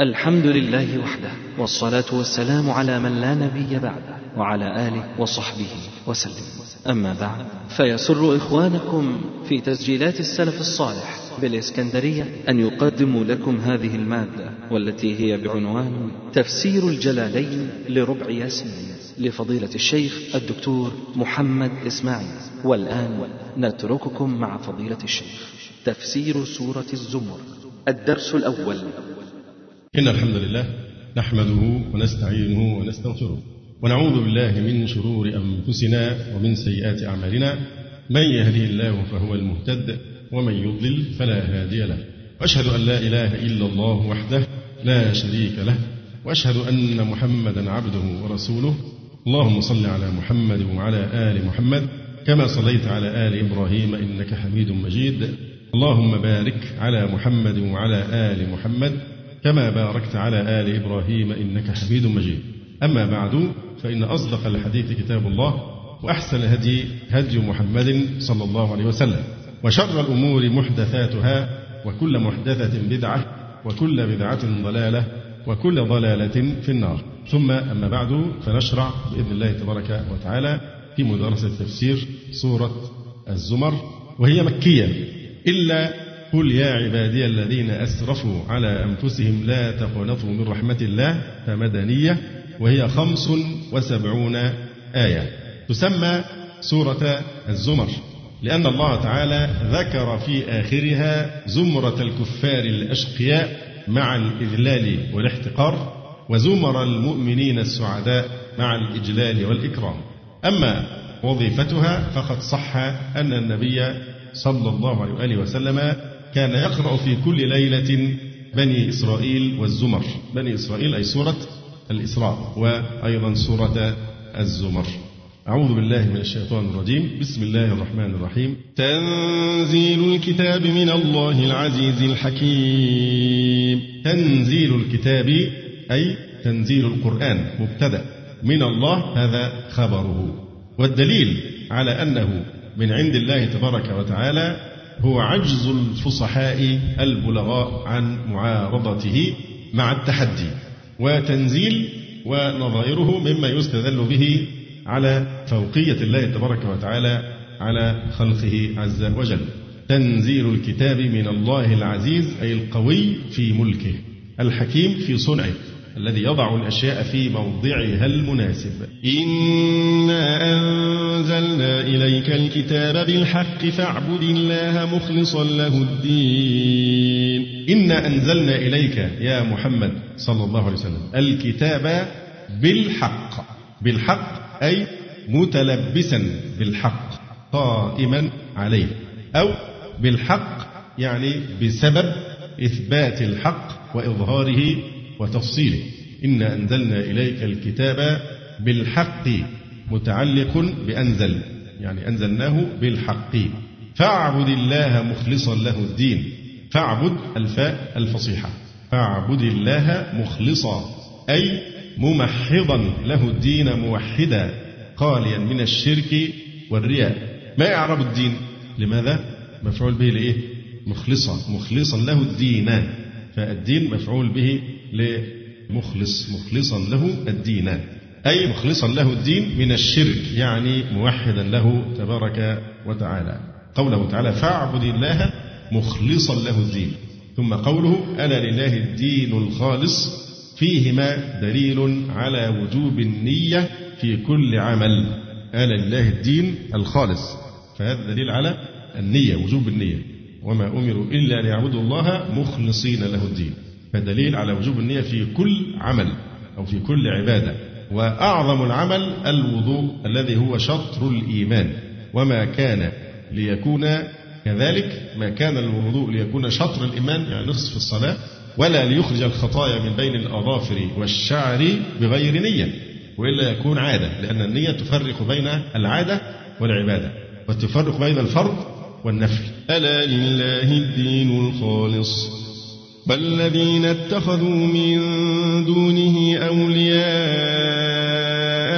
الحمد لله وحده والصلاة والسلام على من لا نبي بعده وعلى آله وصحبه وسلم. أما بعد فيسر إخوانكم في تسجيلات السلف الصالح بالإسكندرية أن يقدموا لكم هذه المادة والتي هي بعنوان تفسير الجلالين لربع ياسين لفضيلة الشيخ الدكتور محمد إسماعيل. والآن نترككم مع فضيلة الشيخ. تفسير سورة الزمر. الدرس الأول. إن الحمد لله نحمده ونستعينه ونستغفره ونعوذ بالله من شرور أنفسنا ومن سيئات أعمالنا. من يهده الله فهو المهتد ومن يضلل فلا هادي له. وأشهد أن لا إله إلا الله وحده لا شريك له وأشهد أن محمدا عبده ورسوله. اللهم صل على محمد وعلى آل محمد كما صليت على آل إبراهيم إنك حميد مجيد. اللهم بارك على محمد وعلى آل محمد كما باركت على آل إبراهيم إنك حميد مجيد. أما بعد فإن أصدق الحديث كتاب الله وأحسن الهدي هدي محمد صلى الله عليه وسلم وشر الأمور محدثاتها وكل محدثة بدعة وكل بدعة ضلالة وكل ضلالة في النار. ثم أما بعد فنشرع بإذن الله تبارك وتعالى في مدرسة تفسير سورة الزمر وهي مكية إلا قل يا عبادي الذين أسرفوا على أنفسهم لا تقنطوا من رحمة الله فمدنية وهي خمس وسبعون آية. تسمى سورة الزمر لأن الله تعالى ذكر في آخرها زمرة الكفار الأشقياء مع الإذلال والاحتقار وزمر المؤمنين السعداء مع الإجلال والإكرام. أما وظيفتها فقد صح أن النبي صلى الله عليه وسلم كان يقرأ في كل ليلة بني إسرائيل والزمر. بني إسرائيل أي سورة الإسراء وأيضا سورة الزمر. أعوذ بالله من الشيطان الرجيم. بسم الله الرحمن الرحيم. تنزيل الكتاب من الله العزيز الحكيم. تنزيل الكتاب أي تنزيل القرآن مبتدأ. من الله هذا خبره. والدليل على أنه من عند الله تبارك وتعالى هو عجز الفصحاء البلغاء عن معارضته مع التحدي وتنزيل ونظائره مما يستدل به على فوقية الله تبارك وتعالى على خلقه عز وجل. تنزيل الكتاب من الله العزيز أي القوي في ملكه الحكيم في صنعه. الذي يضع الأشياء في موضعها المناسب. إنا أنزلنا إليك الكتاب بالحق فاعبد الله مخلصا له الدين. إنا أنزلنا إليك يا محمد صلى الله عليه وسلم الكتاب بالحق. بالحق أي متلبسا بالحق قائما عليه. أو بالحق يعني بسبب إثبات الحق وإظهاره وتفصيله إنا أنزلنا إليك الكتاب بالحق متعلق بأنزل يعني أنزلناه بالحق. فاعبد الله مخلصا له الدين. فاعبد الفاء الفصيحة. فاعبد الله مخلصا أي ممحضا له الدين موحدا خاليا من الشرك والرياء. ما إعراب الدين؟ لماذا؟ مفعول به لإيه؟ مخلصا مخلصا له الدين. فالدين مفعول به لمخلص مخلصا له الدين. أي مخلصا له الدين من الشرك يعني موحدا له تبارك وتعالى. قوله تعالى فاعبد الله مخلصا له الدين ثم قوله ألا لله الدين الخالص فيهما دليل على وجوب النية في كل عمل. ألا لله الدين الخالص. فهذا دليل على النية وجوب النية. وما أمروا إلا ليعبدوا الله مخلصين له الدين. فدليل على وجوب النية في كل عمل أو في كل عبادة. وأعظم العمل الوضوء الذي هو شطر الإيمان. وما كان ليكون كذلك ما كان الوضوء ليكون شطر الإيمان يعني نصف الصلاة ولا ليخرج الخطايا من بين الأظافر والشعر بغير نية وإلا يكون عادة لأن النية تفرق بين العادة والعبادة وتفرق بين الفرض والنفل ألا لله الدين الخالص. والذين اتخذوا من دونه أولياء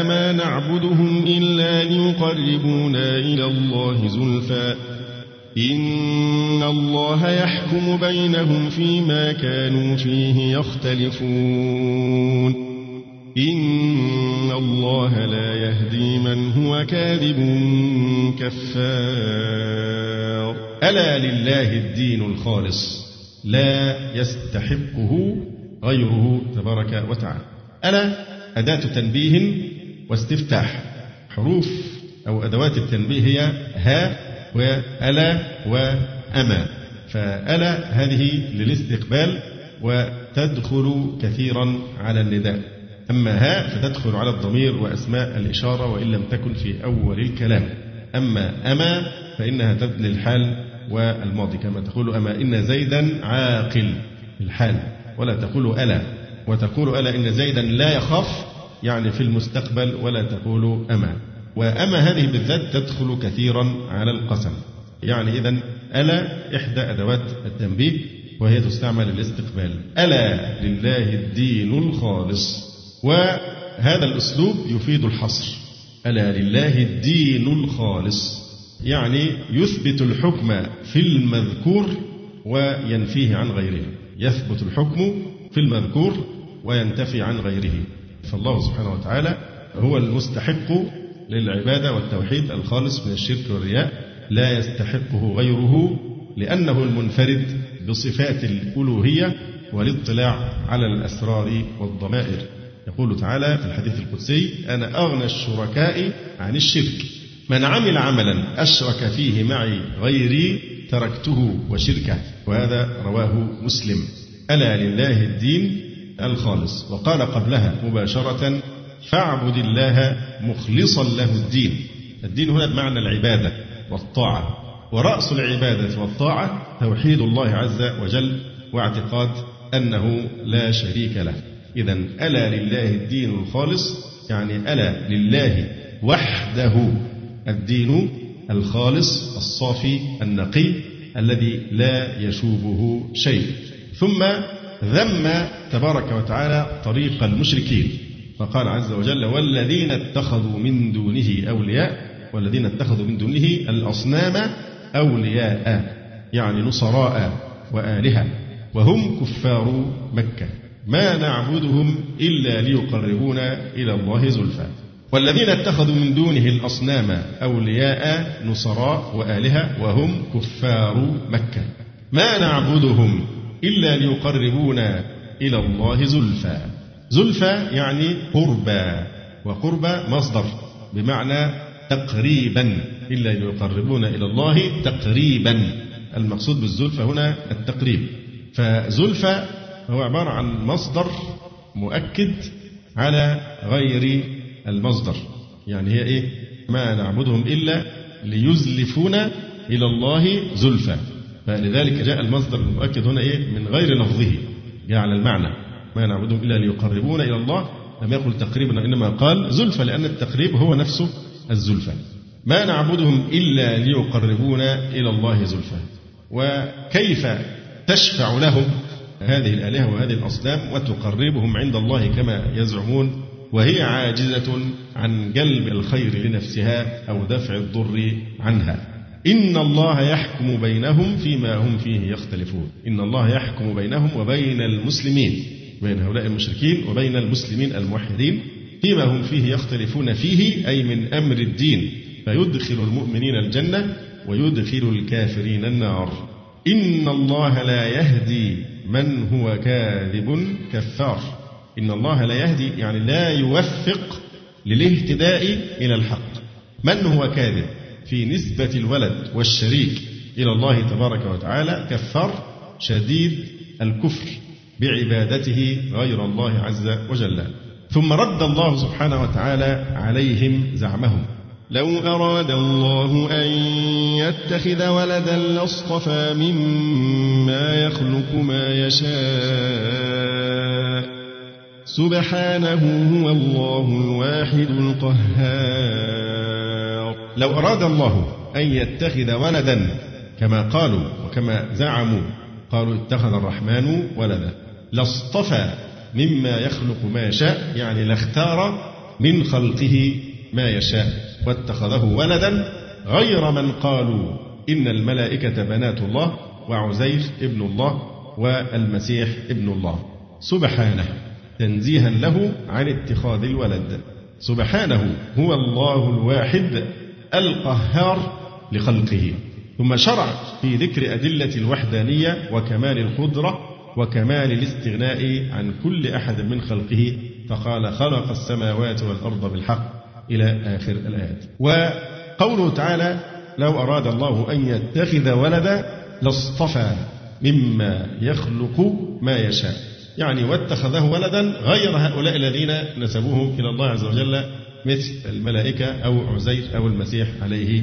ما نعبدهم إلا ليقربونا إلى الله زلفى. إن الله يحكم بينهم فيما كانوا فيه يختلفون. إن الله لا يهدي من هو كاذب كفار. ألا لله الدين الخالص. لا يستحقه غيره تبارك وتعالى. ألا أداة تنبيه واستفتاح. حروف أو أدوات التنبيه هي ها وألا وأما فألا هذه للاستقبال وتدخل كثيرا على النداء. أما ها فتدخل على الضمير وأسماء الإشارة وإن لم تكن في أول الكلام. أما أما فإنها تبني الحال والماضي كما تقول أما إن زيدا عاقل الحال ولا تقول ألا وتقول ألا إن زيدا لا يخاف يعني في المستقبل ولا تقول أما وأما هذه بالذات تدخل كثيرا على القسم يعني إذا ألا إحدى أدوات التنبيه وهي تستعمل للاستقبال ألا لله الدين الخالص وهذا الأسلوب يفيد الحصر ألا لله الدين الخالص يعني يثبت الحكم في المذكور وينفيه عن غيره. يثبت الحكم في المذكور وينتفي عن غيره. فالله سبحانه وتعالى هو المستحق للعبادة والتوحيد الخالص من الشرك والرياء لا يستحقه غيره لأنه المنفرد بصفات الألوهية والاطلاع على الأسرار والضمائر. يقول تعالى في الحديث القدسي أنا أغنى الشركاء عن الشرك من عمل عملا أشرك فيه معي غيري تركته وشركه وهذا رواه مسلم. ألا لله الدين الخالص. وقال قبلها مباشرة فاعبد الله مخلصا له الدين. الدين هنا بمعنى العبادة والطاعة. ورأس العبادة والطاعة توحيد الله عز وجل واعتقاد أنه لا شريك له. إذا ألا لله الدين الخالص يعني ألا لله وحده. الدين الخالص الصافي النقي الذي لا يشوبه شيء. ثم ذم تبارك وتعالى طريق المشركين. فقال عز وجل والذين اتخذوا من دونه أولياء والذين اتخذوا من دونه الأصنام أولياء يعني نصراء وآلهة وهم كفار مكة. ما نعبدهم إلا ليقربونا إلى الله زلفى. والذين اتخذوا من دونه الأصنام أولياء نصراء وآلهة وهم كفار مكة. ما نعبدهم إلا ليقربونا إلى الله زلفى. زلفى يعني قربى وقربى مصدر بمعنى تقريبا إلا ليقربونا إلى الله تقريبا. المقصود بالزلفى هنا التقريب. فزلفى هو عبارة عن مصدر مؤكد على غير المصدر. يعني هي إيه؟ ما نعبدهم إلا ليزلفونا إلى الله زلفى. فلذلك جاء المصدر المؤكد هنا إيه؟ من غير لفظه. جاء على المعنى. ما نعبدهم إلا ليقربونا إلى الله. لم يقل تقريبا إنما قال زلفى لأن التقريب هو نفسه الزلفى. ما نعبدهم إلا ليقربونا إلى الله زلفى. وكيف تشفع لهم هذه الآلهة وهذه الأصنام وتقربهم عند الله كما يزعمون؟ وهي عاجزة عن جلب الخير لنفسها أو دفع الضر عنها. إن الله يحكم بينهم فيما هم فيه يختلفون. إن الله يحكم بينهم وبين المسلمين بين هؤلاء المشركين وبين المسلمين الموحدين فيما هم فيه يختلفون فيه أي من أمر الدين. فيدخل المؤمنين الجنة ويدخل الكافرين النار. إن الله لا يهدي من هو كاذب كفار. إن الله لا يهدي يعني لا يوفق للاهتداء إلى الحق. من هو كاذب؟ في نسبة الولد والشريك إلى الله تبارك وتعالى كفار شديد الكفر بعبادته غير الله عز وجل. ثم رد الله سبحانه وتعالى عليهم زعمهم. لو أراد الله أن يتخذ ولدا لاصطفى مما يخلق ما يشاء. سبحانه هو الله الواحد القهار. لو أراد الله أن يتخذ ولدا كما قالوا وكما زعموا قالوا اتخذ الرحمن ولدا. لاصطفى مما يخلق ما يشاء يعني لاختار من خلقه ما يشاء. واتخذه ولدا غير من قالوا إن الملائكة بنات الله وعزير ابن الله والمسيح ابن الله. سبحانه. تنزيها له عن اتخاذ الولد. سبحانه هو الله الواحد القهار لخلقه. ثم شرع في ذكر أدلة الوحدانية وكمال القدرة وكمال الاستغناء عن كل أحد من خلقه فقال خلق السماوات والأرض بالحق إلى آخر الآيات. وقوله تعالى لو أراد الله أن يتخذ ولدا لاصطفى مما يخلق ما يشاء. يعني واتخذه ولدا غير هؤلاء الذين نسبوهم إلى الله عز وجل مثل الملائكة أو عزير أو المسيح عليه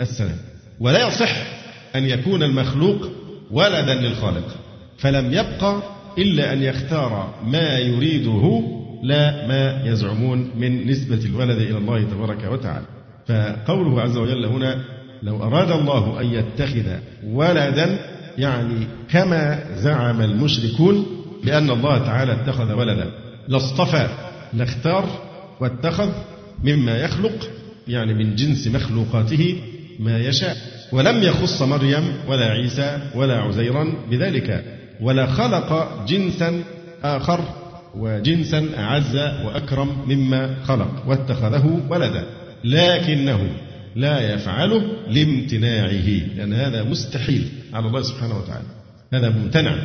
السلام. ولا يصح أن يكون المخلوق ولدا للخالق فلم يبقى إلا أن يختار ما يريده لا ما يزعمون من نسبة الولد إلى الله تبارك وتعالى. فقوله عز وجل هنا لو أراد الله أن يتخذ ولدا يعني كما زعم المشركون بأن الله تعالى اتخذ ولدا. لاصطفى لاختار واتخذ مما يخلق يعني من جنس مخلوقاته ما يشاء. ولم يخص مريم ولا عيسى ولا عزيرا بذلك. ولا خلق جنسا آخر وجنسا أعز وأكرم مما خلق واتخذه ولدا. لكنه لا يفعله لامتناعه لأن هذا مستحيل على الله سبحانه وتعالى. هذا ممتنع.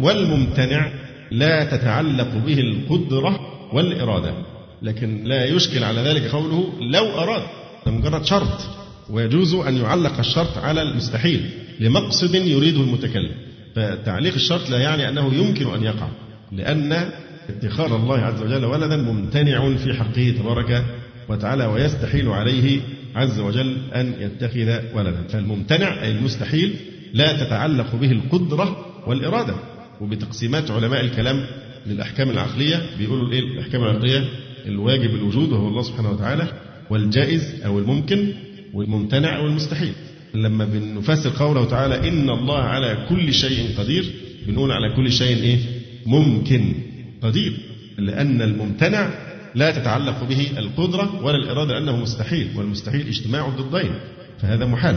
والممتنع لا تتعلق به القدرة والإرادة لكن لا يشكل على ذلك قوله لو أراد. مجرد شرط ويجوز أن يعلق الشرط على المستحيل لمقصد يريده المتكلم. فتعليق الشرط لا يعني أنه يمكن أن يقع لأن اتخاذ الله عز وجل ولدا ممتنع في حقه تبارك وتعالى ويستحيل عليه عز وجل أن يتخذ ولدا. فالممتنع أي المستحيل لا تتعلق به القدرة والإرادة. وبتقسيمات علماء الكلام للأحكام العقلية. بيقولوا إيه؟ الأحكام العقلية الواجب الوجود وهو الله سبحانه وتعالى والجائز أو الممكن والممتنع أو المستحيل. لما بنفسر قوله تعالى إن الله على كل شيء قدير بنقول على كل شيء إيه؟ ممكن قدير. لأن الممتنع لا تتعلق به القدرة ولا الإرادة لأنه مستحيل والمستحيل اجتماع الضدين فهذا محال.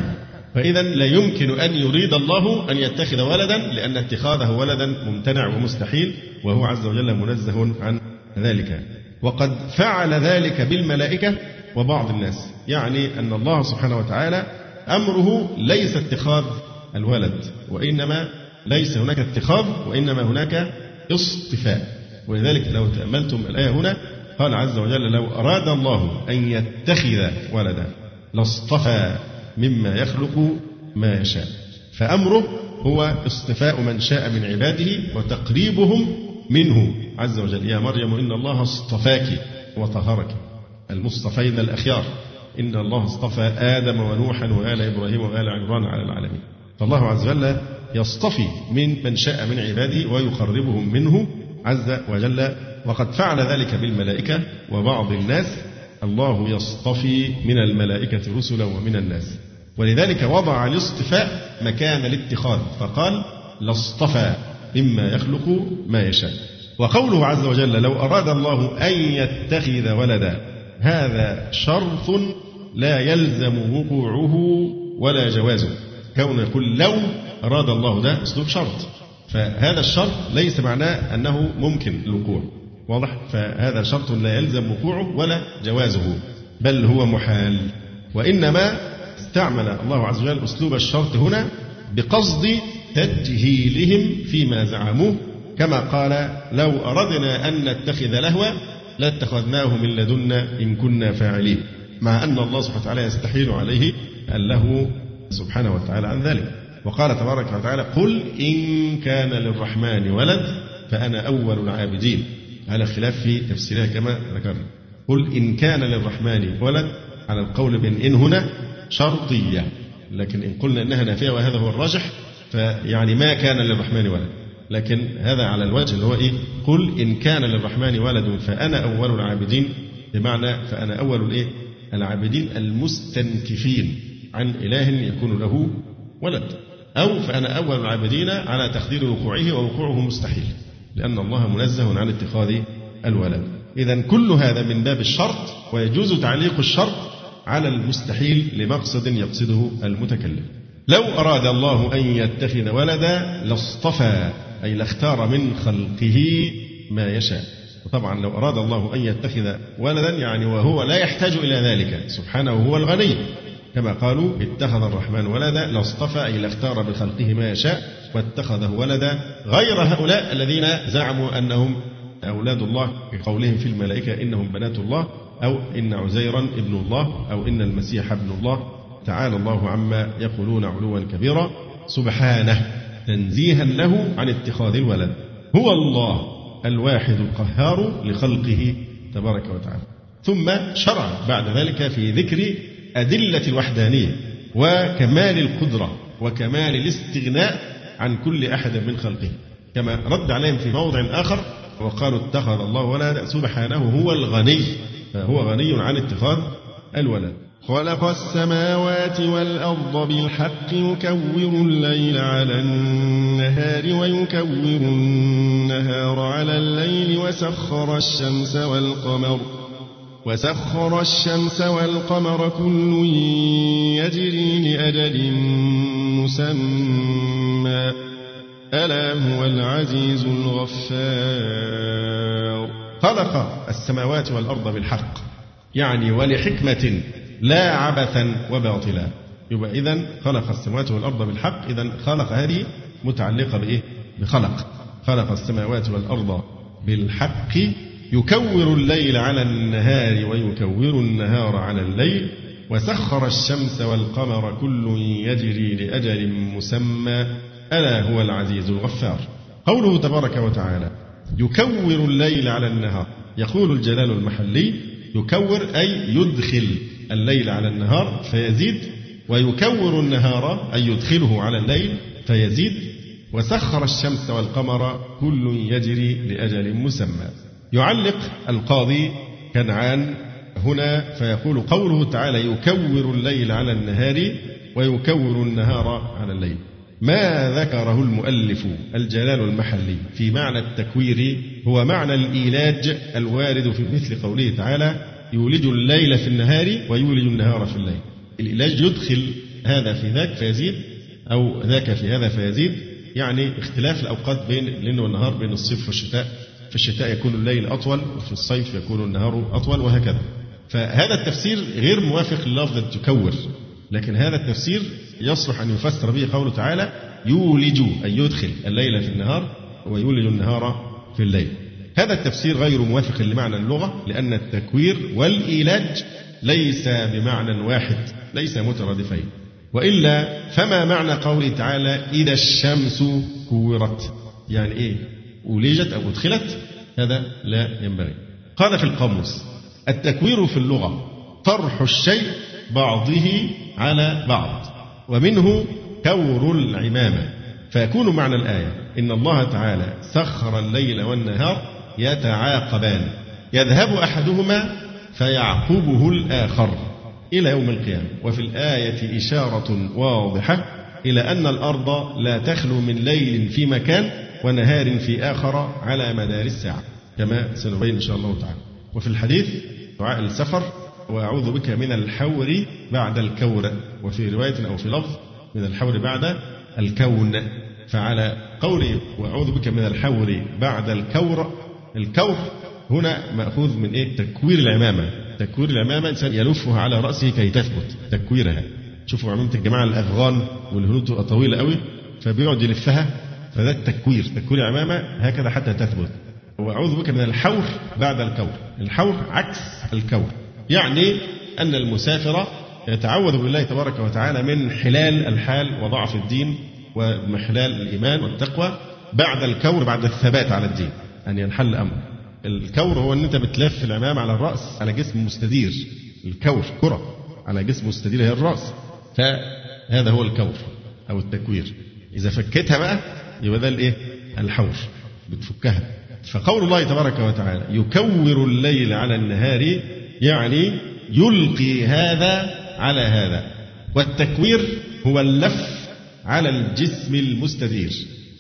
فإذا لا يمكن أن يريد الله أن يتخذ ولدا لأن اتخاذه ولدا ممتنع ومستحيل وهو عز وجل منزه عن ذلك. وقد فعل ذلك بالملائكة وبعض الناس يعني أن الله سبحانه وتعالى أمره ليس اتخاذ الولد وإنما ليس هناك اتخاذ وإنما هناك اصطفاء. ولذلك لو تأملتم الآية هنا قال عز وجل لو أراد الله أن يتخذ ولدا لاصطفى. مما يخلق ما يشاء. فأمره هو اصطفاء من شاء من عباده وتقريبهم منه. عز وجل يا مريم إن الله اصطفاك وطهرك. المصطفين الأخيار. إن الله اصطفى آدم ونوحا وآل إبراهيم وآل عمران على العالمين. فالله عز وجل يصطفي من من شاء من عباده ويقربهم منه. عز وجل وقد فعل ذلك بالملائكة وبعض الناس. الله يصطفي من الملائكة رسلا ومن الناس. ولذلك وضع الاصطفاء مكان الاتخاذ فقال لاصطفى مما يخلق ما يشاء. وقوله عز وجل لو أراد الله أن يتخذ ولدا هذا شرط لا يلزم وقوعه ولا جوازه. كون يقول لو أراد الله ده أسلوب شرط. فهذا الشرط ليس معناه أنه ممكن الوقوع. واضح؟ فهذا شرط لا يلزم وقوعه ولا جوازه بل هو محال. وإنما استعمل الله عز وجل أسلوب الشرط هنا بقصد تجهيلهم فيما زعموه. كما قال لو أردنا أن نتخذ لهوا لاتخذناه من لدنا إن كنا فاعلين. مع أن الله سبحانه وتعالى يستحيل عليه اللهو سبحانه وتعالى عن ذلك. وقال تبارك وتعالى قل إن كان للرحمن ولد فأنا أول العابدين. على خلاف في تفسيرها كما ذكرنا. قل إن كان للرحمن ولد على القول بأن إن هنا شرطية. لكن إن قلنا إنها نافية وهذا هو الراجح فيعني ما كان للرحمن ولد. لكن هذا على الوجه اللي هو إيه؟ قل إن كان للرحمن ولد فأنا أول العابدين. بمعنى فأنا أول الإيه؟ العابدين المستنكفين عن إله يكون له ولد. أو فأنا أول العابدين على تقدير وقوعه ووقوعه مستحيل. لأن الله منزه عن اتخاذ الولد. إذا كل هذا من باب الشرط ويجوز تعليق الشرط على المستحيل لمقصد يقصده المتكلم. لو أراد الله أن يتخذ ولدا لاصطفى أي لاختار من خلقه ما يشاء. طبعا لو أراد الله أن يتخذ ولدا يعني وهو لا يحتاج إلى ذلك. سبحانه هو الغني. كما قالوا اتخذ الرحمن ولدا لاصطفى أي لاختار بخلقه ما يشاء واتخذه ولدا غير هؤلاء الذين زعموا أنهم أولاد الله. بقولهم في الملائكة إنهم بنات الله. أو إن عزيرا ابن الله أو إن المسيح ابن الله. تعالى الله عما يقولون علوا كبيرا. سبحانه تنزيها له عن اتخاذ الولد. هو الله الواحد القهار لخلقه تبارك وتعالى. ثم شرع بعد ذلك في ذكر أدلة الوحدانية وكمال القدرة وكمال الاستغناء عن كل أحد من خلقه. كما رد عليهم في موضع آخر وقالوا اتخذ الله ولدا. سبحانه هو الغني. فهو غني عن اتخاذ الولد. خلق السماوات والأرض بالحق يكور الليل على النهار ويكور النهار على الليل وسخر الشمس والقمر. وسخر الشمس والقمر كل يجري لأجل مسمى. ألا هو العزيز الغفار. خلق السماوات والأرض بالحق يعني ولحكمة لا عبثا وباطلا. يبقى إذا خلق السماوات والأرض بالحق إذا خلق هذه متعلقة بإيه؟ بخلق. خلق السماوات والأرض بالحق يكور الليل على النهار ويكور النهار على الليل وسخر الشمس والقمر كل يجري لأجل مسمى ألا هو العزيز الغفار. قوله تبارك وتعالى يكور الليل على النهار. يقول الجلال المحلي يكور أي يدخل الليل على النهار فيزيد ويكور النهار أي يدخله على الليل فيزيد. وسخر الشمس والقمر كل يجري لأجل مسمى. يعلق القاضي كنعان هنا فيقول قوله تعالى يكور الليل على النهار ويكور النهار على الليل. ما ذكره المؤلف الجلال المحلي في معنى التكوير هو معنى الإيلاج الوارد في مثل قوله تعالى يولج الليل في النهار ويولج النهار في الليل. الإيلاج يدخل هذا في ذاك فيزيد أو ذاك في هذا فيزيد يعني اختلاف الأوقات بين الليل والنهار بين الصيف والشتاء. في الشتاء يكون الليل أطول وفي الصيف يكون النهار أطول وهكذا. فهذا التفسير غير موافق للفظ تكور لكن هذا التفسير يصلح أن يفسر به قوله تعالى يولج أي يدخل الليل في النهار ويولج النهار في الليل. هذا التفسير غير موافق لمعنى اللغة لأن التكوير والإيلاج ليس بمعنى واحد ليس مترادفين. وإلا فما معنى قوله تعالى إذا الشمس كورت؟ يعني إيه؟ أولجت أو أدخلت؟ هذا لا ينبغي. قال في القاموس التكوير في اللغة طرح الشيء بعضه على بعض. ومنه كور العمامة. فيكون معنى الآية إن الله تعالى سخر الليل والنهار يتعاقبان. يذهب أحدهما فيعقبه الآخر إلى يوم القيامة. وفي الآية إشارة واضحة إلى أن الأرض لا تخلو من ليل في مكان ونهار في آخر على مدار الساعة. كما سنبين إن شاء الله تعالى. وفي الحديث دعاء السفر وأعوذ بك من الحور بعد الكور وفي رواية أو في لفظ من الحور بعد الكون. فعلى قوله وأعوذ بك من الحور بعد الكور. الكور هنا مأخوذ من إيه؟ تكوير العمامة. تكوير العمامة إنسان يلفها على رأسه كي تثبت تكويرها. شوفوا عمامة الجماعة الأفغان والهنود تبقى طويلة قوي فبيقعد يلفها فده التكوير. تكوير العمامة هكذا حتى تثبت. وأعوذ بك من الحور بعد الكور. الحور عكس الكور. يعني أن المسافر يتعوذ بالله تبارك وتعالى من اختلال الحال وضعف الدين ومحلال الإيمان والتقوى بعد الكور بعد الثبات على الدين أن ينحل أمر الكور هو أن أنت بتلف العمام على الرأس على جسم مستدير. الكور كرة على جسم مستدير هي الرأس. فهذا هو الكور أو التكوير. إذا فكيتها بقى يبقى ده الإيه؟ الحور. بتفكها. فقول الله تبارك وتعالى يكور الليل على النهار يعني يلقي هذا على هذا. والتكوير هو اللف على الجسم المستدير.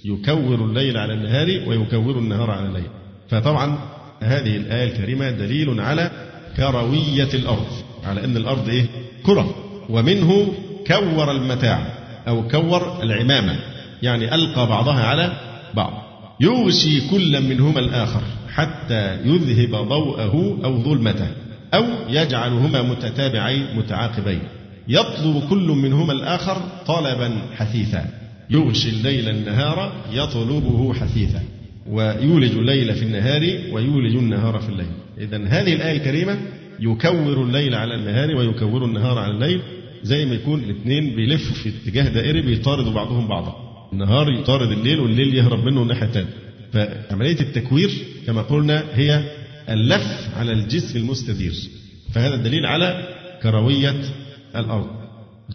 يكور الليل على النهار ويكور النهار على الليل. فطبعا هذه الآية الكريمة دليل على كروية الأرض. على أن الأرض إيه؟ كرة. ومنه كور المتاع أو كور العمامة. يعني ألقى بعضها على بعض. يغشي كل منهما الآخر حتى يذهب ضوءه أو ظلمته. أو يجعلهما متتابعين متعاقبين. يطلب كل منهما الآخر طلبا حثيثا. يغشي الليل النهار يطلبه حثيثا. ويولج الليل في النهار ويولج النهار في الليل. إذا هذه الآية الكريمة يكور الليل على النهار ويكور النهار على الليل. زي ما يكون الاثنين بيلفوا في اتجاه دائري بيطاردوا بعضهم بعضا. النهار يطارد الليل والليل يهرب منه الناحية الثانية فعملية التكوير كما قلنا هي اللف على الجسم المستدير. فهذا دليل على كروية الأرض.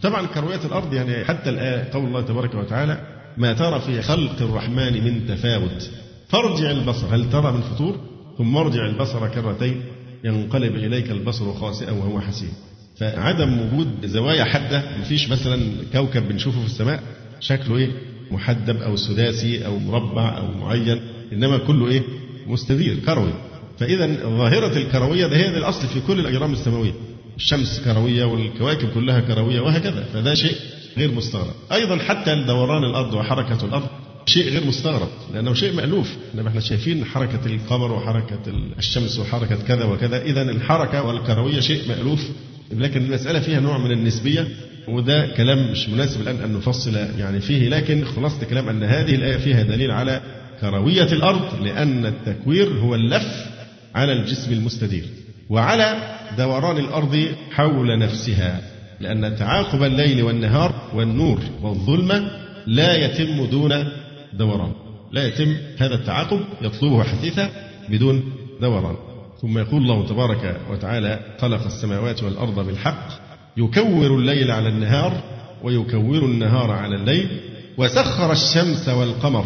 طبعا كروية الأرض يعني حتى الآية قول الله تبارك وتعالى ما ترى في خلق الرحمن من تفاوت. فارجع البصر. هل ترى من فطور؟ ثم ارجع البصر كرتين. ينقلب إليك البصر خاسئا وهو حسين. فعدم وجود زوايا حادة مفيش مثلا كوكب بنشوفه في السماء شكله إيه؟ محدب أو سداسي أو مربع أو معين إنما كله إيه؟ مستدير كروي. فإذا ظاهرة الكروية ده هي الأصل في كل الأجرام السماوية. الشمس كروية والكواكب كلها كروية وهكذا فده شيء غير مستغرب. أيضا حتى دوران الأرض وحركة الأرض شيء غير مستغرب لأنه شيء مألوف. إنما إحنا شايفين حركة القمر وحركة الشمس وحركة كذا وكذا إذا الحركة والكروية شيء مألوف. لكن المسألة فيها نوع من النسبية وده كلام مش مناسب الآن أن نفصل يعني فيه لكن خلاصة الكلام أن هذه الآية فيها دليل على كروية الأرض لأن التكوير هو اللف على الجسم المستدير وعلى دوران الأرض حول نفسها لأن تعاقب الليل والنهار والنور والظلمة لا يتم دون دوران. لا يتم هذا التعاقب يطلبه حثيثا بدون دوران. ثم يقول الله تبارك وتعالى خلق السماوات والأرض بالحق يكور الليل على النهار ويكور النهار على الليل وسخر الشمس والقمر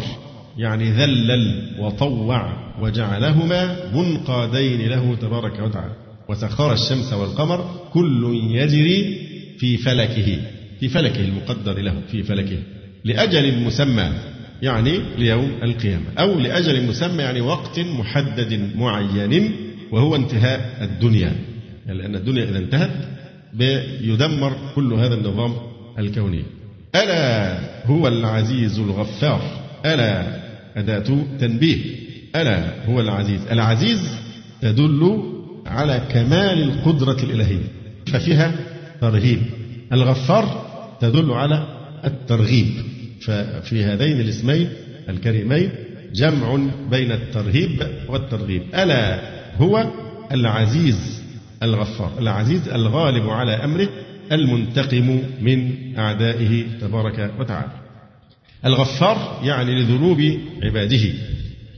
يعني ذلل وطوع. وجعلهما منقادين له تبارك وتعالى. وسخر الشمس والقمر كل يجري في فلكه في فلكه المقدر له في فلكه لأجل مسمى يعني ليوم القيامة أو لأجل مسمى يعني وقت محدد معين وهو انتهاء الدنيا. يعني لأن الدنيا إذا انتهت يدمر كل هذا النظام الكوني. ألا هو العزيز الغفار ألا أداة تنبيه. ألا هو العزيز. العزيز تدل على كمال القدرة الإلهية ففيها ترهيب الغفار تدل على الترغيب ففي هذين الاسمين الكريمين جمع بين الترهيب والترغيب. ألا هو العزيز الغفار العزيز الغالب على أمره المنتقم من أعدائه تبارك وتعالى. الغفار يعني لذنوب عباده.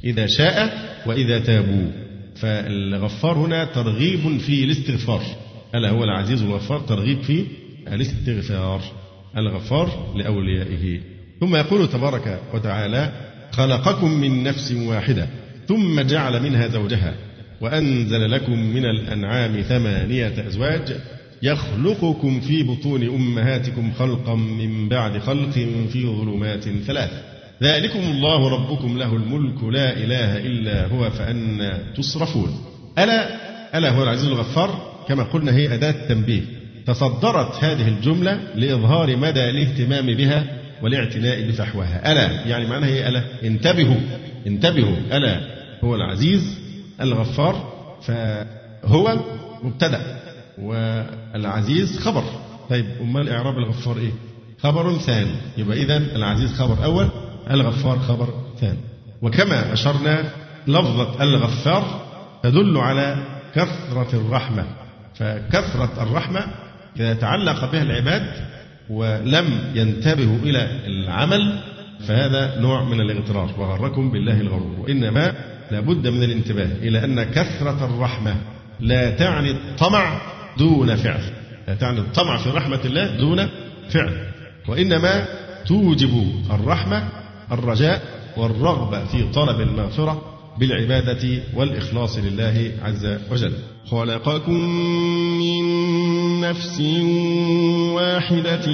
إذا شاء وإذا تابوا. فالغفار هنا ترغيب في الاستغفار. ألا هو العزيز الغفار؟ ترغيب في الاستغفار. الغفار لأوليائه. ثم يقول تبارك وتعالى خلقكم من نفس واحدة ثم جعل منها زوجها وأنزل لكم من الأنعام ثمانية أزواج يخلقكم في بطون أمهاتكم خلقا من بعد خلق في ظلمات ثلاث. ذلكم الله ربكم له الملك لا إله إلا هو فأنا تصرفون. ألا ألا هو العزيز الغفار؟ كما قلنا هي أداة تنبيه. تصدرت هذه الجملة لإظهار مدى الاهتمام بها والاعتناء بفحواها. ألا يعني معناها هي ألا؟ انتبهوا انتبهوا. ألا هو العزيز الغفار فهو مبتدأ والعزيز خبر. طيب أمال إعراب الغفار إيه؟ خبر ثاني. يبقى إذا العزيز خبر أول الغفار خبر ثاني. وكما أشرنا لفظة الغفار تدل على كثرة الرحمة. فكثرة الرحمة إذا تعلق بها العباد ولم ينتبهوا إلى العمل فهذا نوع من الاغترار. وغركم بالله الغرور. وإنما لابد من الانتباه إلى أن كثرة الرحمة لا تعني الطمع دون فعل. لا تعني الطمع في رحمة الله دون فعل. وإنما توجب الرحمة الرجاء والرغبة في طلب المغفرة بالعبادة والإخلاص لله عز وجل. خلقكم من نفس واحدة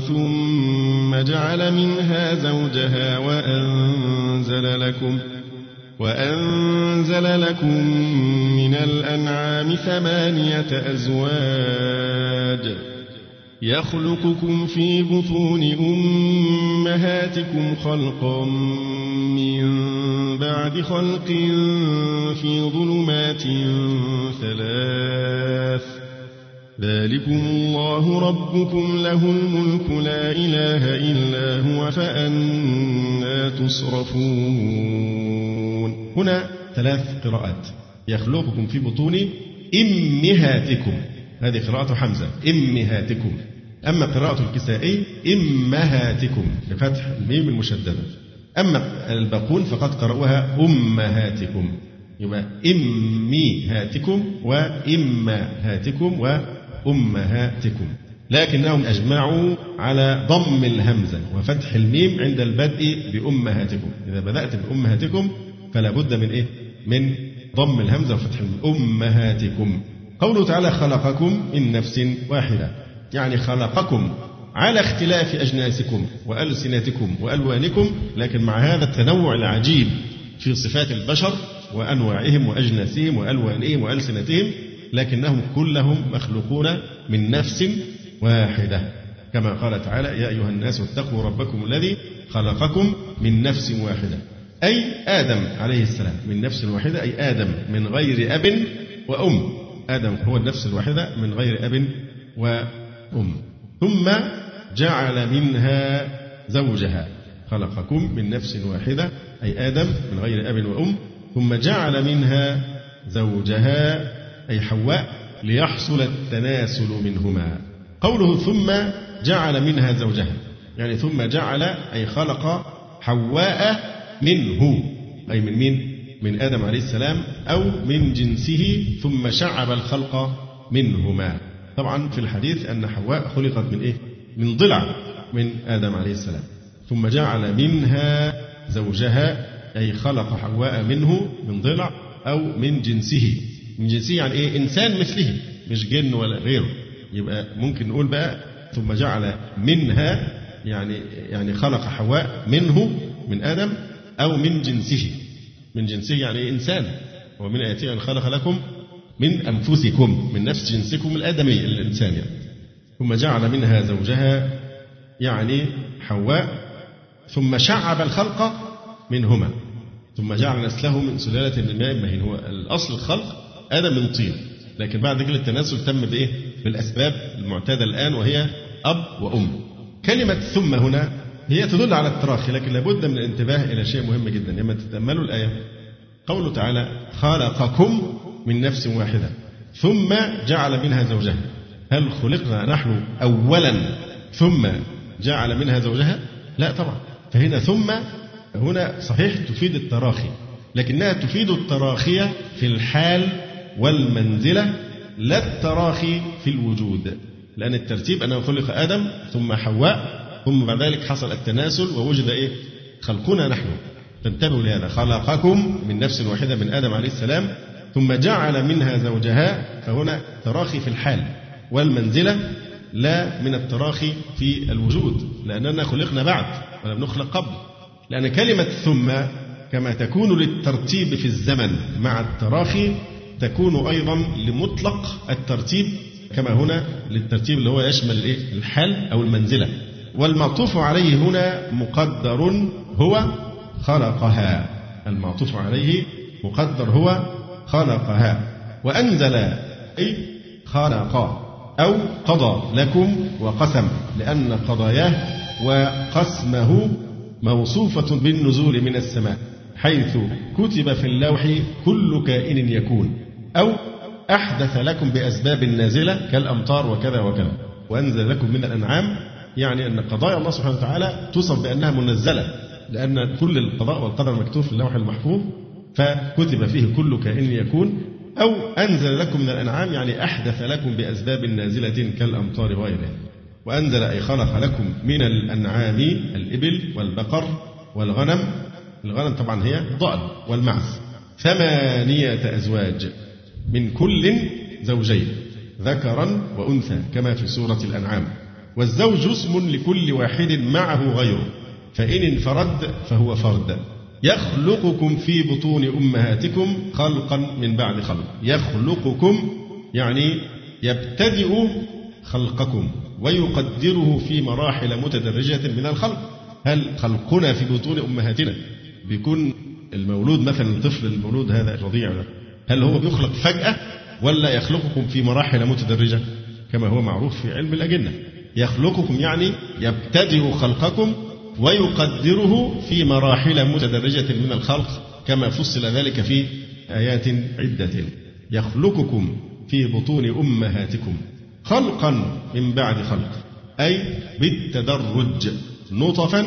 ثم جعل منها زوجها وأنزل لكم وأنزل لكم من الأنعام ثمانية أزواج يخلقكم في بطون أمهاتكم خلقا من بعد خلق في ظلمات ثلاث. ذلكم الله ربكم له الملك لا إله إلا هو فأنا تصرفون. هنا ثلاث قراءات. يخلقكم في بطون إمهاتكم. هذه قراءة حمزة. إمهاتكم. أما قراءة الكسائي إمهاتكم بفتح الميم المشددة. أما الباقون فقد قرأوها أمهاتكم. يبقى إميهاتكم وإمهاتكم وأمهاتكم. لكنهم أجمعوا على ضم الهمزة وفتح الميم عند البدء بأمهاتكم. إذا بدأت بأمهاتكم فلا بد من إيه؟ من ضم الهمزة وفتح الميم. أمهاتكم. قوله تعالى خلقكم من نفس واحدة. يعني خلقكم على اختلاف أجناسكم وألسنتكم وألوانكم لكن مع هذا التنوع العجيب في صفات البشر وأنواعهم وأجناسهم وألوانهم وألسنتهم لكنهم كلهم مخلوقون من نفس واحدة. كما قال تعالى يا أيها الناس اتقوا ربكم الذي خلقكم من نفس واحدة. أي آدم عليه السلام من نفس واحدة أي آدم من غير أب وأم. آدم هو النفس الواحدة من غير أب وأم ثم جعل منها زوجها. خلقكم من نفس واحدة أي آدم من غير أب وأم. ثم جعل منها زوجها أي حواء ليحصل التناسل منهما. قوله ثم جعل منها زوجها. يعني ثم جعل أي خلق حواء منه. أي من مين؟ من آدم عليه السلام أو من جنسه ثم شعب الخلق منهما. طبعا في الحديث أن حواء خلقت من إيه؟ من ضلع من آدم عليه السلام. ثم جعل منها زوجها أي خلق حواء منه من ضلع أو من جنسه. من جنسه يعني إيه؟ إنسان مثله مش جن ولا غيره. يبقى ممكن نقول بقى ثم جعل منها يعني يعني خلق حواء منه من آدم أو من جنسه. من جنسه يعني إيه إنسان. ومن آياته أن خلق لكم من أنفسكم من نفس جنسكم الآدمي الإنسان يعني ثم جعل منها زوجها يعني حواء ثم شعب الخلق منهما. ثم جعل نسله من سلالة من ماء مهين هو الأصل الخلق آدم من طين. لكن بعد كده التناسل تم بإيه؟ بالأسباب المعتادة الآن وهي أب وأم. كلمة ثم هنا هي تدل على التراخي لكن لابد من الانتباه إلى شيء مهم جدا. لما تتأملوا الآية قوله تعالى خلقكم من نفس واحدة. ثم جعل منها زوجها. هل خلقنا نحن أولا ثم جعل منها زوجها؟ لا طبعا. فهنا ثم هنا صحيح تفيد التراخي لكنها تفيد التراخي في الحال والمنزلة لا التراخي في الوجود. لأن الترتيب أنه خلق آدم ثم حواء ثم بعد ذلك حصل التناسل ووجد إيه؟ خلقنا نحن. فانتبهوا لهذا. خلقكم من نفس واحدة من آدم عليه السلام ثم جعل منها زوجها فهنا تراخي في الحال والمنزلة لا من التراخي في الوجود لأننا خلقنا بعد ولم نخلق قبل. لأن كلمة ثم كما تكون للترتيب في الزمن مع التراخي تكون أيضا لمطلق الترتيب كما هنا للترتيب اللي هو يشمل الحال أو المنزلة. والمعطوف عليه هنا مقدر هو خلقها. المعطوف عليه مقدر هو خلقها وأنزل أي خلق أو قضى لكم وقسم لأن قضاياه وقسمه موصوفة بالنزول من السماء حيث كتب في اللوح كل كائن يكون أو أحدث لكم بأسباب نازلة كالأمطار وكذا وكذا وأنزل لكم من الأنعام يعني أن قضايا الله سبحانه وتعالى توصف بأنها منزلة لأن كل القضاء والقدر مكتوب في اللوح المحفوظ فكتب فيه كل كائن يكون أو أنزل لكم من الأنعام يعني أحدث لكم بأسباب نازلة كالأمطار وغيرها. وأنزل أي خلق لكم من الأنعام الإبل والبقر والغنم. الغنم طبعا هي الضأن والمعز. ثمانية أزواج من كل زوجين ذكرا وأنثى كما في سورة الأنعام. والزوج اسم لكل واحد معه غيره. فإن انفرد فهو فرد. يخلقكم في بطون أمهاتكم خلقا من بعد خلق. يخلقكم يعني يبتدئ خلقكم ويقدره في مراحل متدرجة من الخلق. هل خلقنا في بطون أمهاتنا؟ بيكون المولود مثلا الطفل المولود هذا الرضيع هل هو بيخلق فجأة ولا يخلقكم في مراحل متدرجة؟ كما هو معروف في علم الأجنة. يخلقكم يعني يبتدئ خلقكم ويقدره في مراحل متدرجة من الخلق كما فصل ذلك في آيات عدة يخلقكم في بطون أمهاتكم خلقا من بعد خلق أي بالتدرج نطفا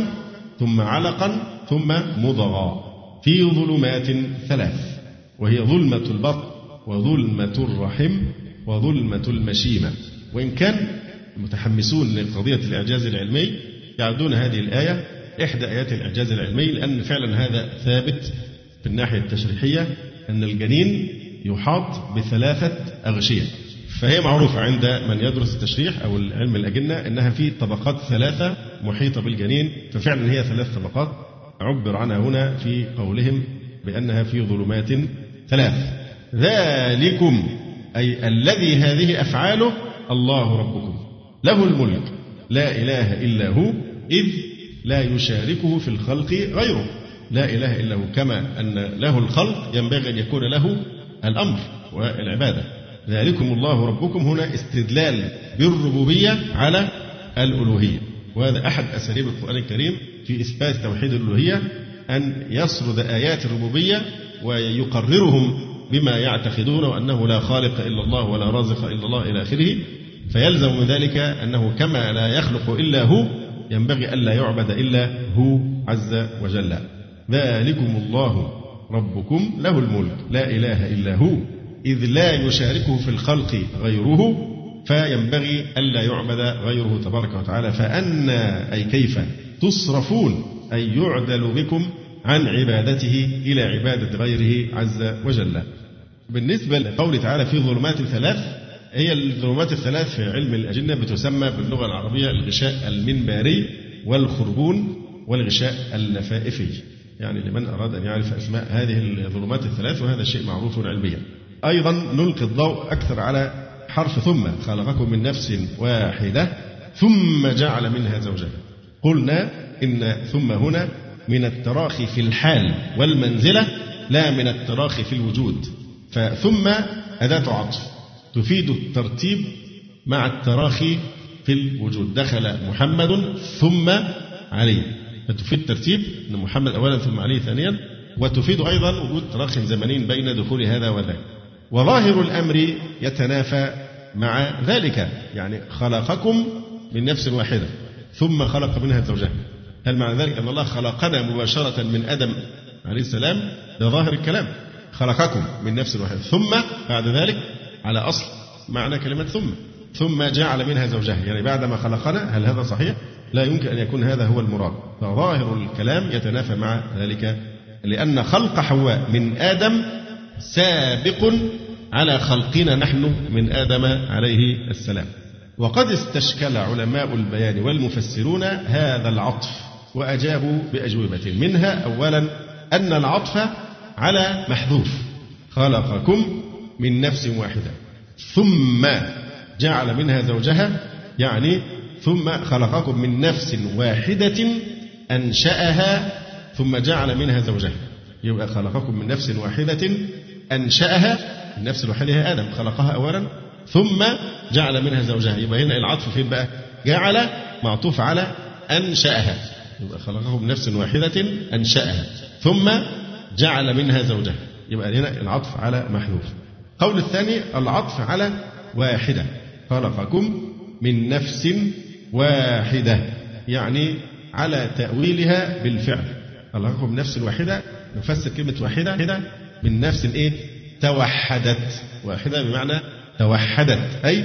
ثم علقا ثم مضغا في ظلمات ثلاث وهي ظلمة البطن وظلمة الرحم وظلمة المشيمة وإن كان المتحمسون لقضية الإعجاز العلمي يعدون هذه الآية إحدى آيات الإعجاز العلمي لأن فعلا هذا ثابت في الناحية التشريحية أن الجنين يحاط بثلاثة أغشية. فهي معروفة عند من يدرس التشريح أو علم الأجنة أنها في طبقات ثلاثة محيطة بالجنين ففعلا هي ثلاث طبقات. عبر عنها هنا في قولهم بأنها في ظلمات ثلاث. ذلكم أي الذي هذه أفعاله الله ربكم. له الملك لا إله إلا هو إذ لا يشاركه في الخلق غيره. لا إله إلا هو كما أن له الخلق ينبغي أن يكون له الأمر والعبادة. ذلكم الله ربكم هنا استدلال بالربوبية على الألوهية. وهذا أحد أساليب القرآن الكريم في إثبات توحيد الألوهية أن يسرد آيات الربوبية ويقررهم بما يعتقدون وأنه لا خالق إلا الله ولا رازق إلا الله إلى آخره. فيلزم من ذلك أنه كما لا يخلق إلا هو ينبغي ألا يعبد إلا هو عز وجل. ذلكم الله. ربكم له الملك. لا إله إلا هو. إذ لا يشاركه في الخلق غيره فينبغي ألا يعبد غيره تبارك وتعالى. فأنا أي كيف تصرفون أي يعدل بكم عن عبادته إلى عبادة غيره عز وجل. بالنسبة لقوله تعالى في ظلمات ثلاث هي الظلمات الثلاث في علم الأجنة بتسمى باللغة العربية الغشاء المنباري والخربون والغشاء اللفائفي يعني لمن أراد أن يعرف أسماء هذه الظلمات الثلاث وهذا شيء معروف علميا. أيضا نلقي الضوء أكثر على حرف ثم خلقكم من نفس واحدة ثم جعل منها زوجها. قلنا إن ثم هنا من التراخي في الحال والمنزلة لا من التراخي في الوجود. فثم أداة عطف. تفيد الترتيب مع التراخي في الوجود. دخل محمد ثم علي. فتفيد الترتيب أن محمد أولا ثم علي ثانيا. وتفيد أيضا وجود تراخ زمني بين دخول هذا وذاك وظاهر الأمر يتنافى مع ذلك. يعني خلقكم من نفس واحدة ثم خلق منها زوجها هل معنى ذلك أن الله خلقنا مباشرة من آدم عليه السلام؟ ده ظاهر الكلام. خلقكم من نفس واحدة ثم بعد ذلك على أصل معنى كلمة ثم. ثم جعل منها زوجها. يعني بعدما خلقنا هل هذا صحيح؟ لا يمكن أن يكون هذا هو المراد. فظاهر الكلام يتنافى مع ذلك لأن خلق حواء من آدم سابق على خلقنا نحن من آدم عليه السلام. وقد استشكل علماء البيان والمفسرون هذا العطف وأجابوا بأجوبة. منها أولا أن العطف على محذوف. خلقكم من نفس واحدة. ثم جعل منها زوجها يعني ثم خلقكم من نفس واحدة أنشأها ثم جعل منها زوجها. يبقى خلقكم من نفس واحدة أنشأها النفس هي آدم خلقها أولا ثم جعل منها زوجها. يبقى هنا العطف فين بقى؟ جعل معطوف على أنشأها. يبقى خلقه من نفس واحدة أنشأها ثم جعل منها زوجها. يبقى هنا العطف على محذوف. قول الثاني العطف على واحدة. خلقكم من نفس واحدة يعني على تأويلها بالفعل. خلقكم من نفس واحدة نفسر كلمة واحدة هنا من نفس إيه توحدت. واحدة بمعنى توحدت أي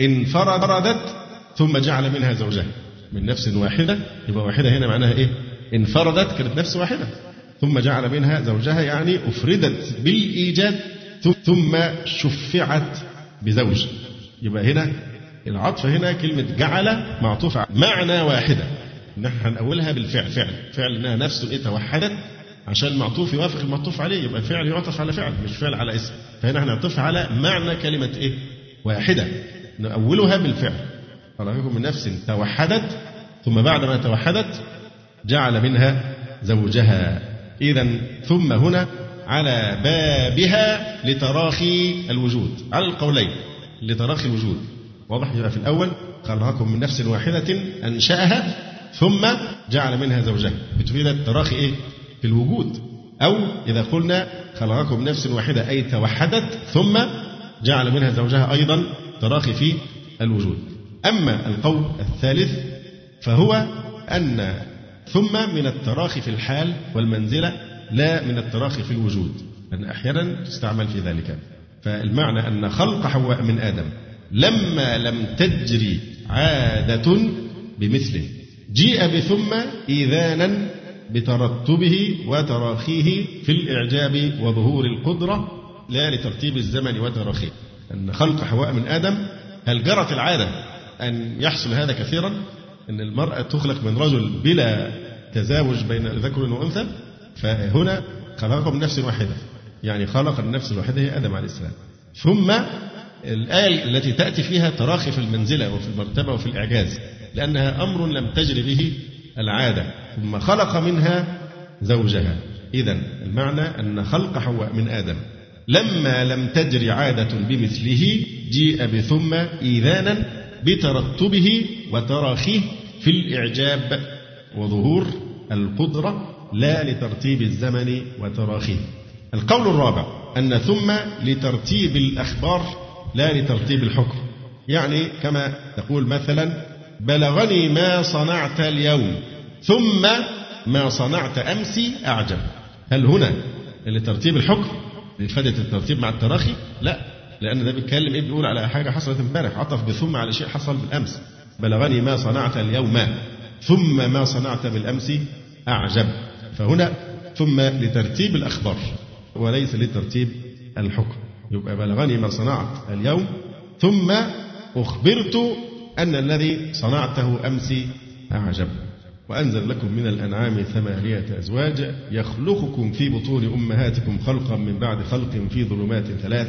انفردت ثم جعل منها زوجها. من نفس واحدة يبقى واحدة هنا معناها إيه؟ انفردت كانت نفس واحدة. ثم جعل منها زوجها يعني أفردت بالإيجاد. ثم شفعت بزوج. يبقى هنا العطف هنا كلمة جعل معطوف معنى واحدة. نحن هنقولها بالفعل. فعل. فعل انها نفس إيه؟ توحدت عشان المعطوف يوافق المعطوف عليه. يبقى الفعل يعطف على فعل مش فعل على اسم. فهنا هنعطف على معنى كلمة إيه؟ واحدة. نأولها بالفعل. خلقكم من نفس توحدت. ثم بعد ما توحدت جعل منها زوجها. إذا ثم هنا على بابها لتراخي الوجود. على القولين لتراخي الوجود. واضح يبقى في الأول خلقكم من نفس واحدة أنشأها ثم جعل منها زوجها بتفيد التراخي إيه؟ في الوجود. أو إذا قلنا خلقكم من نفس واحدة أي توحدت ثم جعل منها زوجها أيضا تراخي في الوجود. أما القول الثالث فهو أن ثم من التراخي في الحال والمنزلة لا من التراخي في الوجود لأن أحيانا تستعمل في ذلك. فالمعنى أن خلق حواء من آدم لما لم تجري عادة بمثله. جيء بثم إيذانا بترتبه وتراخيه في الإعجاب وظهور القدرة لا لترتيب الزمن وتراخيه. أن خلق حواء من آدم هل جرت العادة أن يحصل هذا كثيرا؟ أن المرأة تخلق من رجل بلا تزاوج بين ذكر وأنثى؟ فهنا خلقه من نفس واحدة. يعني خلق النفس الواحدة هي آدم عليه السلام. ثم الآية التي تأتي فيها تراخي في المنزلة وفي المرتبة وفي الإعجاز لأنها أمر لم تجري به العادة. ثم خلق منها زوجها. إذا المعنى أن خلق حواء من آدم. لما لم تجري عادة بمثله جيء بثم إيذانا بترتبه وتراخيه في الإعجاب وظهور القدرة لا لترتيب الزمن وتراخيه. القول الرابع أن ثم لترتيب الأخبار لا لترتيب الحكم. يعني كما تقول مثلا بلغني ما صنعت اليوم ثم ما صنعت أمس أعجب. هل هنا لترتيب الحكم لفائدة الترتيب مع التراخي؟ لا لأن ده بيتكلم إيه؟ بيقول على حاجة حصلت امبارح عطف بثم على شيء حصل بالأمس. بلغني ما صنعت اليوم ثم ما صنعت بالأمس أعجب. فهنا ثم لترتيب الأخبار وليس لترتيب الحكم. يبقى بلغني ما صنعت اليوم ثم أخبرت أن الذي صنعته أمس أعجب. وأنزل لكم من الأنعام ثمانية أزواج يخلقكم في بطون أمهاتكم خلقا من بعد خلق في ظلمات ثلاث.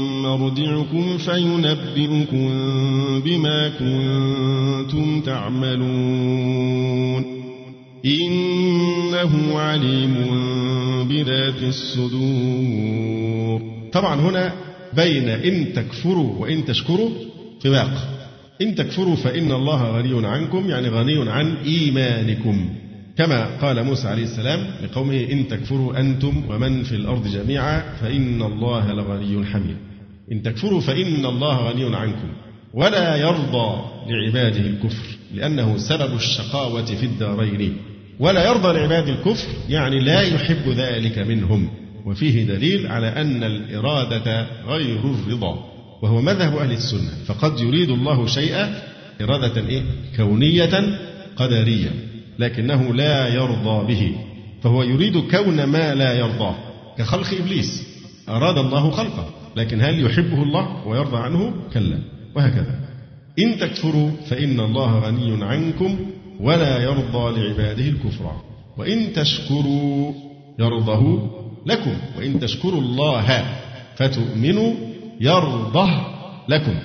مرجعكم فينبئكم بما كنتم تعملون. إنه عليم بذات الصدور. طبعا هنا بين إن تكفروا وإن تشكروا طباق إن تكفروا فإن الله غني عنكم يعني غني عن إيمانكم. كما قال موسى عليه السلام لقومه إن تكفروا أنتم ومن في الأرض جميعا فإن الله لغني حميد. إن تكفروا فإن الله غني عنكم ولا يرضى لعباده الكفر لأنه سبب الشقاوة في الدارين. ولا يرضى لعباده الكفر يعني لا يحب ذلك منهم. وفيه دليل على أن الإرادة غير الرضا وهو مذهب أهل السنة. فقد يريد الله شيئا إرادة إيه؟ كونية قدرية لكنه لا يرضى به. فهو يريد كون ما لا يرضاه كخلق إبليس. أراد الله خلقه. لكن هل يحبه الله ويرضى عنه؟ كلا. وهكذا. إن تكفروا فإن الله غني عنكم ولا يرضى لعباده الكفر. وإن تشكروا يرضه لكم. وإن تشكروا الله فتؤمنوا يرضه لكم.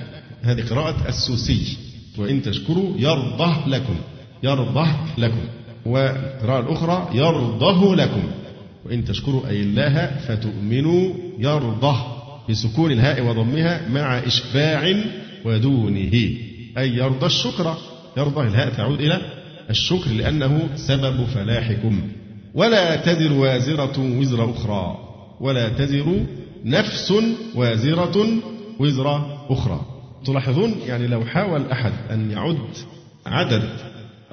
هذه قراءة السوسي. وإن تشكروا يرضه لكم. يرضه لكم. والقراءة الأخرى يرضه لكم. وإن تشكروا أي الله فتؤمنوا يرضه. بسكون الهاء وضمها مع إشباع ودونه. أي يرضى الشكر يرضى الهاء تعود إلى الشكر لأنه سبب فلاحكم. ولا تزر وازرة وزر أخرى. ولا تزر نفس وازرة وزر أخرى. تلاحظون؟ يعني لو حاول أحد أن يعد عدد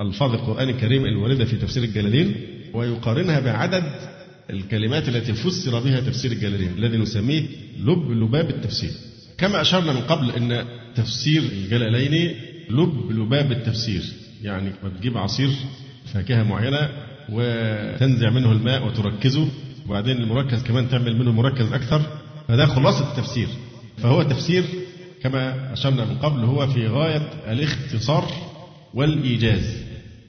ألفاظ القرآن الكريم الواردة في تفسير الجلالين ويقارنها بعدد الكلمات التي فسر بها تفسير الجلالين الذي نسميه لب لباب التفسير. كما أشرنا من قبل أن تفسير الجلالين لب لباب التفسير. يعني تجيب عصير فاكهة معينة وتنزع منه الماء وتركزه. وبعدين المركز كمان تعمل منه مركز أكثر. فده خلاصة التفسير. فهو تفسير كما أشرنا من قبل هو في غاية الاختصار والإيجاز.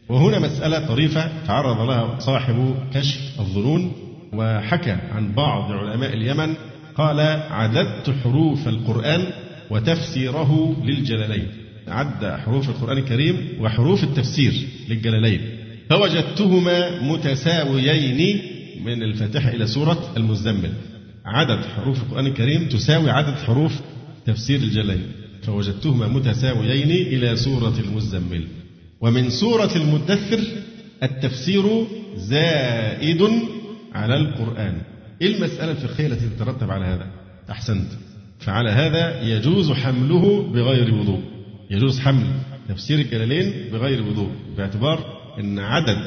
وهنا مسألة طريفة تعرض لها صاحب كشف الظنون. وحكى عن بعض علماء اليمن قال عددت حروف القرآن وتفسيره للجلالين. عد حروف القرآن الكريم وحروف التفسير للجلالين. فوجدتهما متساويين من الفاتحة إلى سورة المزمل. عدد حروف القرآن الكريم تساوي عدد حروف تفسير الجلالين. فوجدتهما متساويين إلى سورة المزمل. ومن سورة المدثر التفسير زائد على القرآن. إيه المسألة الفقهية التي تترتب على هذا؟ أحسنت. فعلى هذا يجوز حمله بغير وضوء. يجوز حمل تفسير الجلالين بغير وضوء باعتبار أن عدد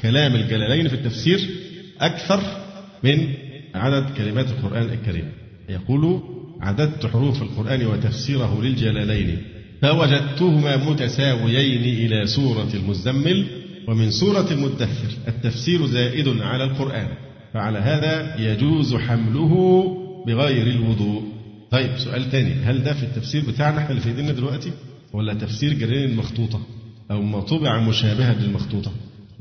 كلام الجلالين في التفسير أكثر من عدد كلمات القرآن الكريم. يقول عددت حروف القرآن وتفسيره للجلالين فوجدتهما متساويين إلى سورة المزمل ومن سورة المدثر. التفسير زائد على القرآن. فعلى هذا يجوز حمله بغير الوضوء. طيب سؤال تاني. هل ده في التفسير بتاعنا إحنا اللي في ايدينا دلوقتي؟ ولا تفسير جلالين المخطوطة؟ أو ما طبع مشابها للمخطوطة؟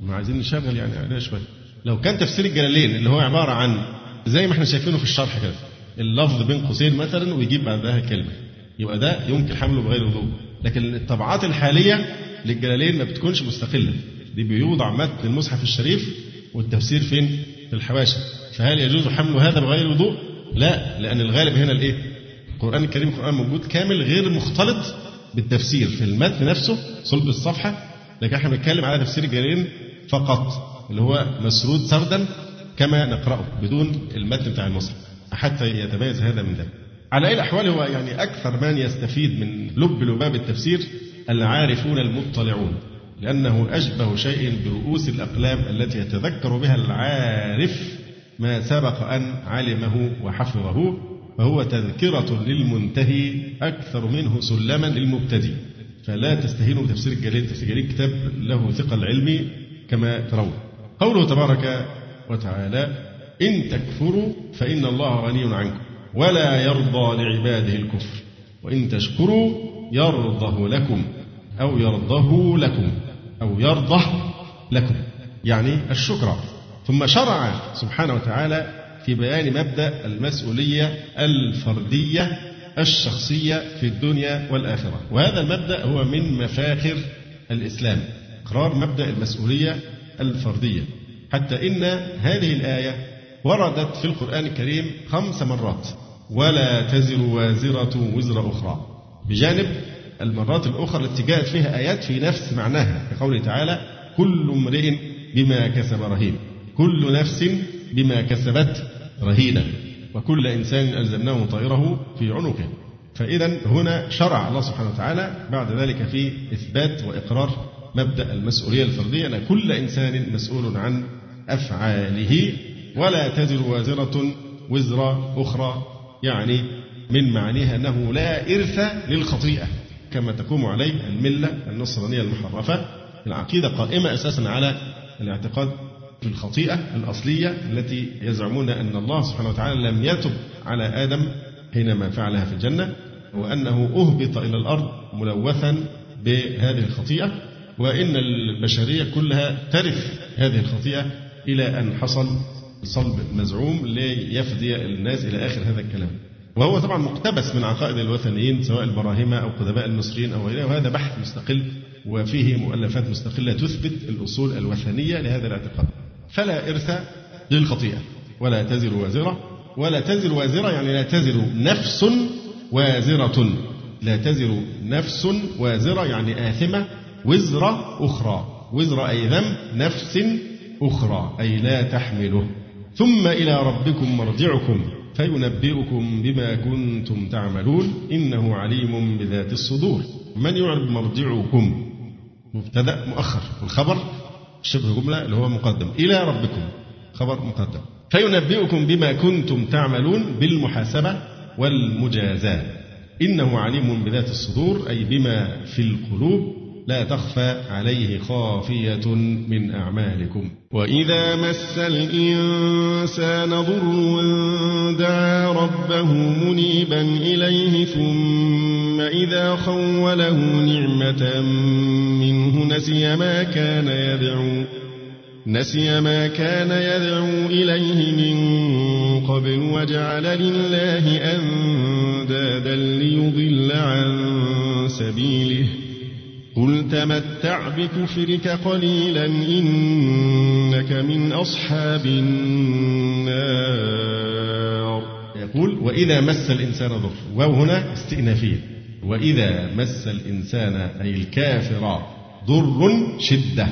ما عايزين نشغل يعني عليها شوية. لو كان تفسير الجلالين اللي هو عبارة عن زي ما إحنا شايفينه في الشرح كده اللفظ بين قوسين مثلا ويجيب بعدها كلمة يبقى ده يمكن حمله بغير وضوء لكن الطبعات الحالية للجلالين ما بتكونش مستقلة. دي بيوضع متن المصحف الشريف والتفسير فين؟ في الحواشي فهل يجوز حمل هذا بغير وضوء؟ لا لأن الغالب هنا الإيه؟ القرآن الكريم القرآن موجود كامل غير مختلط بالتفسير. في المتن نفسه صلب الصفحة لكن إحنا بنتكلم على تفسير الجلالين فقط اللي هو مسرود سردا كما نقرأه بدون المتن بتاع المصحف حتى يتميز هذا من ذلك على أي الأحوال هو يعني أكثر من يستفيد من لب لباب التفسير العارفون المطلعون. لأنه أشبه شيء برؤوس الأقلام التي يتذكر بها العارف ما سبق أن علمه وحفظه فهو تذكرة للمنتهي أكثر منه سلما للمبتدئ فلا تستهينوا بتفسير الجليل تفسير الجليل كتاب له ثقل علمي كما ترون. قوله تبارك وتعالى إن تكفروا فإن الله غني عنكم ولا يرضى لعباده الكفر وإن تشكروا يرضه لكم أو يرضه لكم. أو يرضه لكم. يعني الشكر. ثم شرع سبحانه وتعالى في بيان مبدأ المسؤولية الفردية الشخصية في الدنيا والآخرة. وهذا المبدأ هو من مفاخر الإسلام إقرار مبدأ المسؤولية الفردية. حتى إن هذه الآية وردت في القرآن الكريم خمس مرات. ولا تزر وازرة وزر أخرى. بجانب المرات الأخرى التي جاءت فيها آيات في نفس معناها كقوله تعالى كل امرئ بما كسب رهين كل نفس بما كسبت رهينة وكل إنسان ألزمناه طائره في عنقه. فإذا هنا شرع الله سبحانه وتعالى بعد ذلك في إثبات وإقرار مبدأ المسؤولية الفردية أن كل إنسان مسؤول عن أفعاله ولا تزر وازرة وزر أخرى يعني من معانيها أنه لا إرث للخطيئة. كما تقوم عليه الملة النصرانية المحرفة. العقيدة قائمة أساسا على الاعتقاد في الخطيئة الأصلية التي يزعمون أن الله سبحانه وتعالى لم يتب على آدم حينما فعلها في الجنة وأنه أهبط إلى الأرض ملوثا بهذه الخطيئة. وإن البشرية كلها ترث هذه الخطيئة إلى أن حصل صلب مزعوم ليفدي الناس إلى آخر هذا الكلام. وهو طبعا مقتبس من عقائد الوثنيين سواء البراهمة أو قدماء المصريين أو غيرها وهذا بحث مستقل وفيه مؤلفات مستقلة تثبت الأصول الوثنية لهذا الاعتقاد. فلا إرث للخطيئة ولا تزر وازرة. ولا تزر وازرة يعني لا تزر نفس وازرة. لا تزر نفس وازرة يعني آثمة وزر أخرى. وزر أي ذنب نفس أخرى أي لا تحمله. ثم إلى ربكم مرجعكم. فينبئكم بما كنتم تعملون إنه عليم بذات الصدور. من يعرب مرجعكم؟ مبتدأ مؤخر. والخبر شبه جملة اللي هو مقدم. إلى ربكم. خبر مقدم. فينبئكم بما كنتم تعملون بالمحاسبة والمجازاة. إنه عليم بذات الصدور أي بما في القلوب. لا تخفى عليه خافية من أعمالكم. وإذا مس الإنسان ضر دعا ربه منيبا إليه ثم إذا خوله نعمة منه نسي ما كان يدعو نسي ما كان يدعو إليه من قبل وجعل لله أندادا ليضل عن سبيله. قل تمتع بكفرك قليلا إنك من أصحاب النار. يقول وإذا مس الإنسان ضر. واو هنا استئنافية. وإذا مس الإنسان أي الكافر ضر شدة.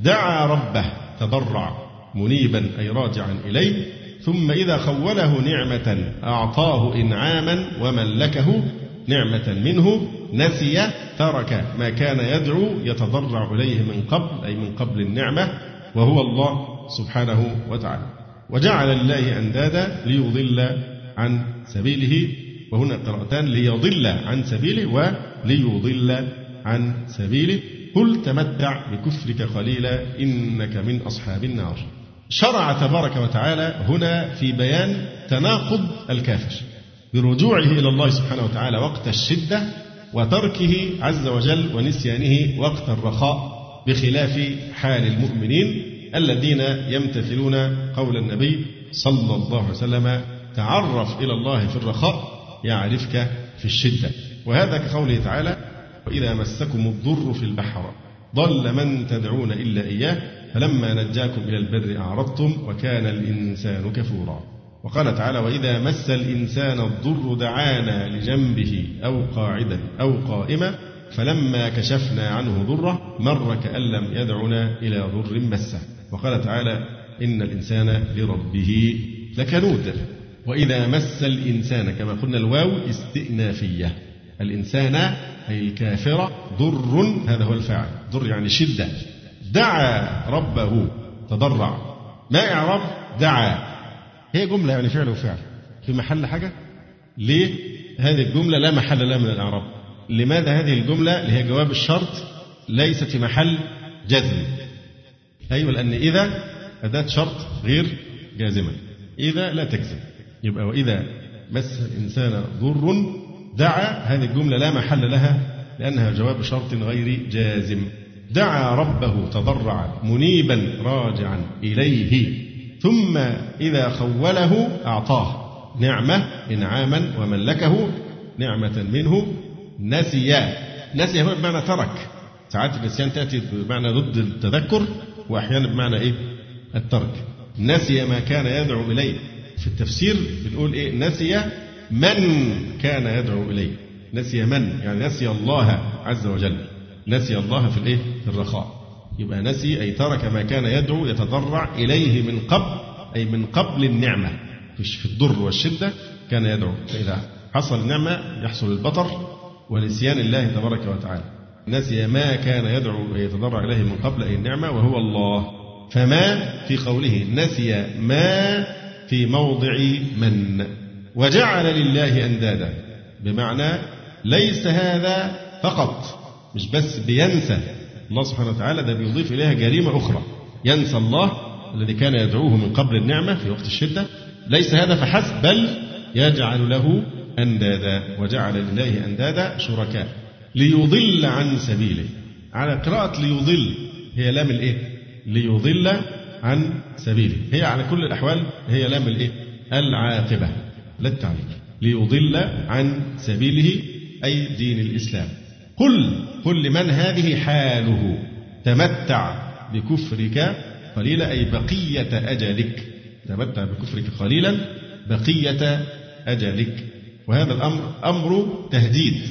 دعا ربه تضرع. منيبا أي راجعا إليه. ثم إذا خوله نعمة أعطاه إنعاما وملكه. نعمة منه نسي ترك ما كان يدعو يتضرع إليه من قبل أي من قبل النعمة وهو الله سبحانه وتعالى. وجعل لله أندادا ليضل عن سبيله وهنا قراءتان ليضل عن سبيله وليضل عن سبيله. قل تمتع بكفرك قليلا إنك من أصحاب النار. شرع تبارك وتعالى هنا في بيان تناقض الكافر. برجوعه إلى الله سبحانه وتعالى وقت الشدة وتركه عز وجل ونسيانه وقت الرخاء بخلاف حال المؤمنين الذين يمتثلون قول النبي صلى الله عليه وسلم تعرف إلى الله في الرخاء يعرفك في الشدة. وهذا كقوله تعالى وإذا مسكم الضر في البحر ضل من تدعون إلا إياه فلما نجاكم إلى البر أعرضتم وكان الإنسان كفورا. وقال تعالى وإذا مس الإنسان الضر دعانا لجنبه أو قاعدا أو قائما فلما كشفنا عنه ضره مر كأن لم يدعنا إلى ضر مسه. وقال تعالى إن الإنسان لربه لكنود. وإذا مس الإنسان كما قلنا الواو استئنافية. الإنسان أي الكافر ضر هذا هو الفاعل. ضر يعني شدة. دعا ربه تضرع. ما إعراب دعا. هي جملة يعني فعل وفعل. في محل حاجة؟ ليه هذه الجملة لا محل لها من الإعراب؟ لماذا هذه الجملة؟ اللي هي جواب الشرط ليست في محل جزم. أيوة لأن إذا أداة شرط غير جازمة. إذا لا تجزم. يبقى وإذا مس الإنسان ضر دعا هذه الجملة لا محل لها لأنها جواب شرط غير جازم. دعا ربه تضرعا منيبا راجعا إليه. ثم إذا خوله أعطاه نعمة إنعاما وملكه نعمة منه نسي نسي هو بمعنى ترك. ساعات النسيان تأتي بمعنى ضد التذكر وأحيانا بمعنى إيه؟ الترك. نسي ما كان يدعو إليه. في التفسير بنقول إيه؟ نسي من كان يدعو إليه. نسي من؟ يعني نسي الله عز وجل. نسي الله في الإيه؟ في الرخاء. يبقى نسي أي ترك ما كان يدعو يتضرع إليه من قبل أي من قبل النعمة. في الضر والشدة كان يدعو. فإذا حصل النعمة يحصل البطر ونسيان الله تبارك وتعالى. نسي ما كان يدعو يتضرع إليه من قبل أي النعمة وهو الله. فما في قوله نسي ما في موضع من. وجعل لله أندادا. بمعنى ليس هذا فقط مش بس بينسى. الله سبحانه وتعالى ده بيضيف إليها جريمة أخرى. ينسى الله الذي كان يدعوه من قبل النعمة في وقت الشدة. ليس هذا فحسب بل يجعل له أندادا وجعل لله أندادا شركاء. ليضل عن سبيله. على قراءة ليضل هي لام الإيه؟ ليضل عن سبيله. هي على كل الأحوال هي لام الإيه؟ العاقبة. لا ليضل عن سبيله أي دين الإسلام. قل قل لمن هذه حاله؟ تمتع بكفرك قليلا أي بقية أجلك. تمتع بكفرك قليلا بقية أجلك. وهذا الأمر أمر تهديد.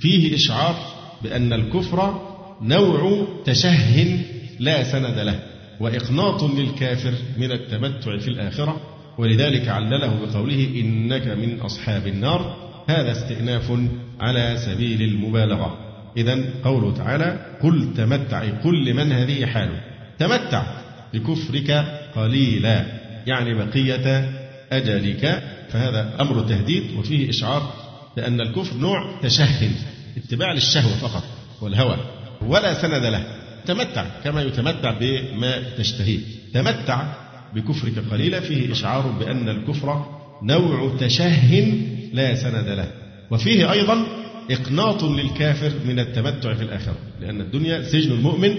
فيه إشعار بأن الكفر نوع تشه لا سند له وإقناط للكافر من التمتع في الآخرة. ولذلك علله بقوله إنك من أصحاب النار. هذا استئناف على سبيل المبالغة. إذا قوله تعالى قل تمتع قل لمن هذه حاله. تمتع بكفرك قليلا يعني بقية أجلك. فهذا أمر تهديد وفيه إشعار بأن الكفر نوع تشهن اتباع للشهوة فقط والهوى ولا سند له. تمتع كما يتمتع بما تشتهيه. تمتع بكفرك قليلا فيه إشعار بأن الكفر نوع تشه لا سند له. وفيه أيضا إقناط للكافر من التمتع في الآخرة لأن الدنيا سجن المؤمن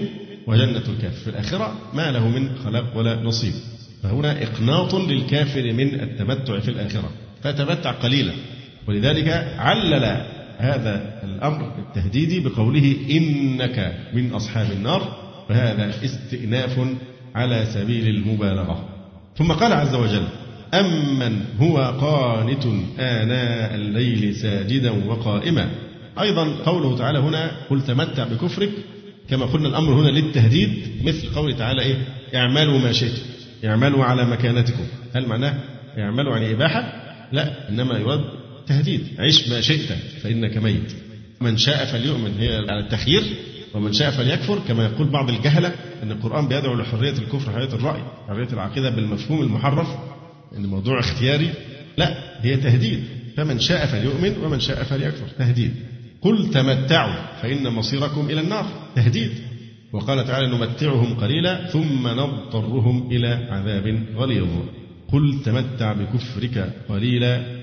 وجنة الكافر في الآخرة ما له من خلاق ولا نصيب. فهنا إقناط للكافر من التمتع في الآخرة فتمتع قليلا. ولذلك علل هذا الأمر التهديدي بقوله إنك من أصحاب النار فهذا استئناف على سبيل المبالغة. ثم قال عز وجل أمن هو قانت آناء الليل ساجدا وقائما. أيضا قوله تعالى هنا قل تمتع بكفرك كما قلنا الأمر هنا للتهديد مثل قوله تعالى إيه؟ اعملوا ما شئتم اعملوا على مكانتكم. هل معناه اعملوا يعني إباحة؟ لا إنما يراد تهديد. عش ما شئت فإنك ميت. من شاء فليؤمن هي على التخيير. ومن شاء فليكفر كما يقول بعض الجهلة أن القرآن بيدعو لحرية الكفر حرية الرأي حرية العقيدة بالمفهوم المحرف. أن الموضوع اختياري لا هي تهديد. فمن شاء فليؤمن ومن شاء فليكفر. تهديد. قل تمتعوا فإن مصيركم إلى النار. تهديد. وقال تعالى نمتعهم قليلا ثم نضطرهم إلى عذاب غليظ. قل تمتع بكفرك قليلا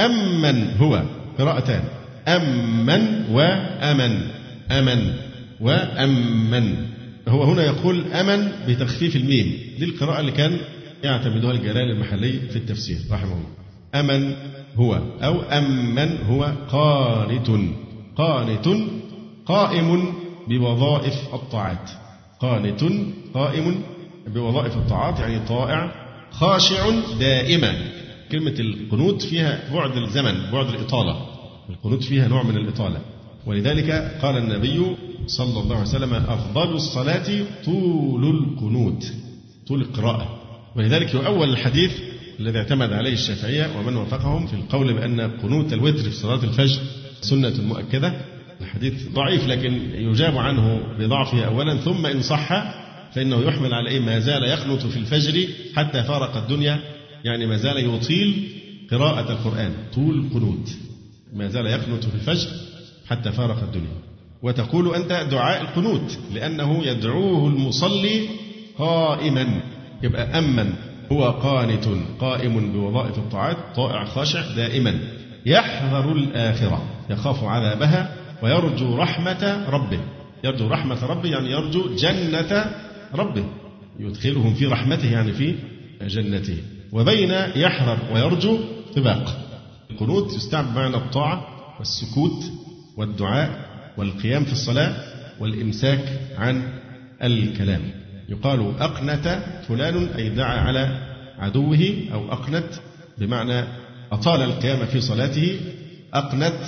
أمن هو. قراءتان. أمن وأمن أمن. وأمن هو هنا يقول أمن بتخفيف الميم. دي القراءة اللي كان يعتمدها الجلال المحلي في التفسير رحمه الله. أمن هو أو أمن هو قانت. قانت قائم بوظائف الطاعات. قانت قائم بوظائف الطاعات يعني طائع خاشع دائما. كلمة القنوت فيها بعد الزمن بعد الإطالة. القنوت فيها نوع من الإطالة. ولذلك قال النبي صلى الله عليه وسلم أفضل الصلاة طول القنوت. طول القراءة. ولذلك يؤول الحديث الذي اعتمد عليه الشافعية ومن وافقهم في القول بأن قنوت الوتر في صلاة الفجر سنة مؤكدة. الحديث ضعيف لكن يجاب عنه بضعفه أولا. ثم إن صح فإنه يحمل على ما زال يقنط في الفجر حتى فارق الدنيا يعني ما زال يطيل قراءة القرآن طول القنوت ما زال يقنط في الفجر حتى فارق الدنيا. وتقول أنت دعاء القنوت لأنه يدعوه المصلي قائما يبقى أمن هو قانت قائم بوظائف الطاعات طائع خاشع دائما. يحذر الآخرة يخاف عذابها ويرجو رحمة ربه. يرجو رحمة ربه يعني يرجو جنة ربه. يدخلهم في رحمته يعني في جنته. وبين يحذر ويرجو طباق. القنوت يستعمل معنى الطاعة والسكوت والدعاء والقيام في الصلاة والإمساك عن الكلام. يقال أقنت فلان أي دعا على عدوه أو أقنت بمعنى أطال القيام في صلاته أقنت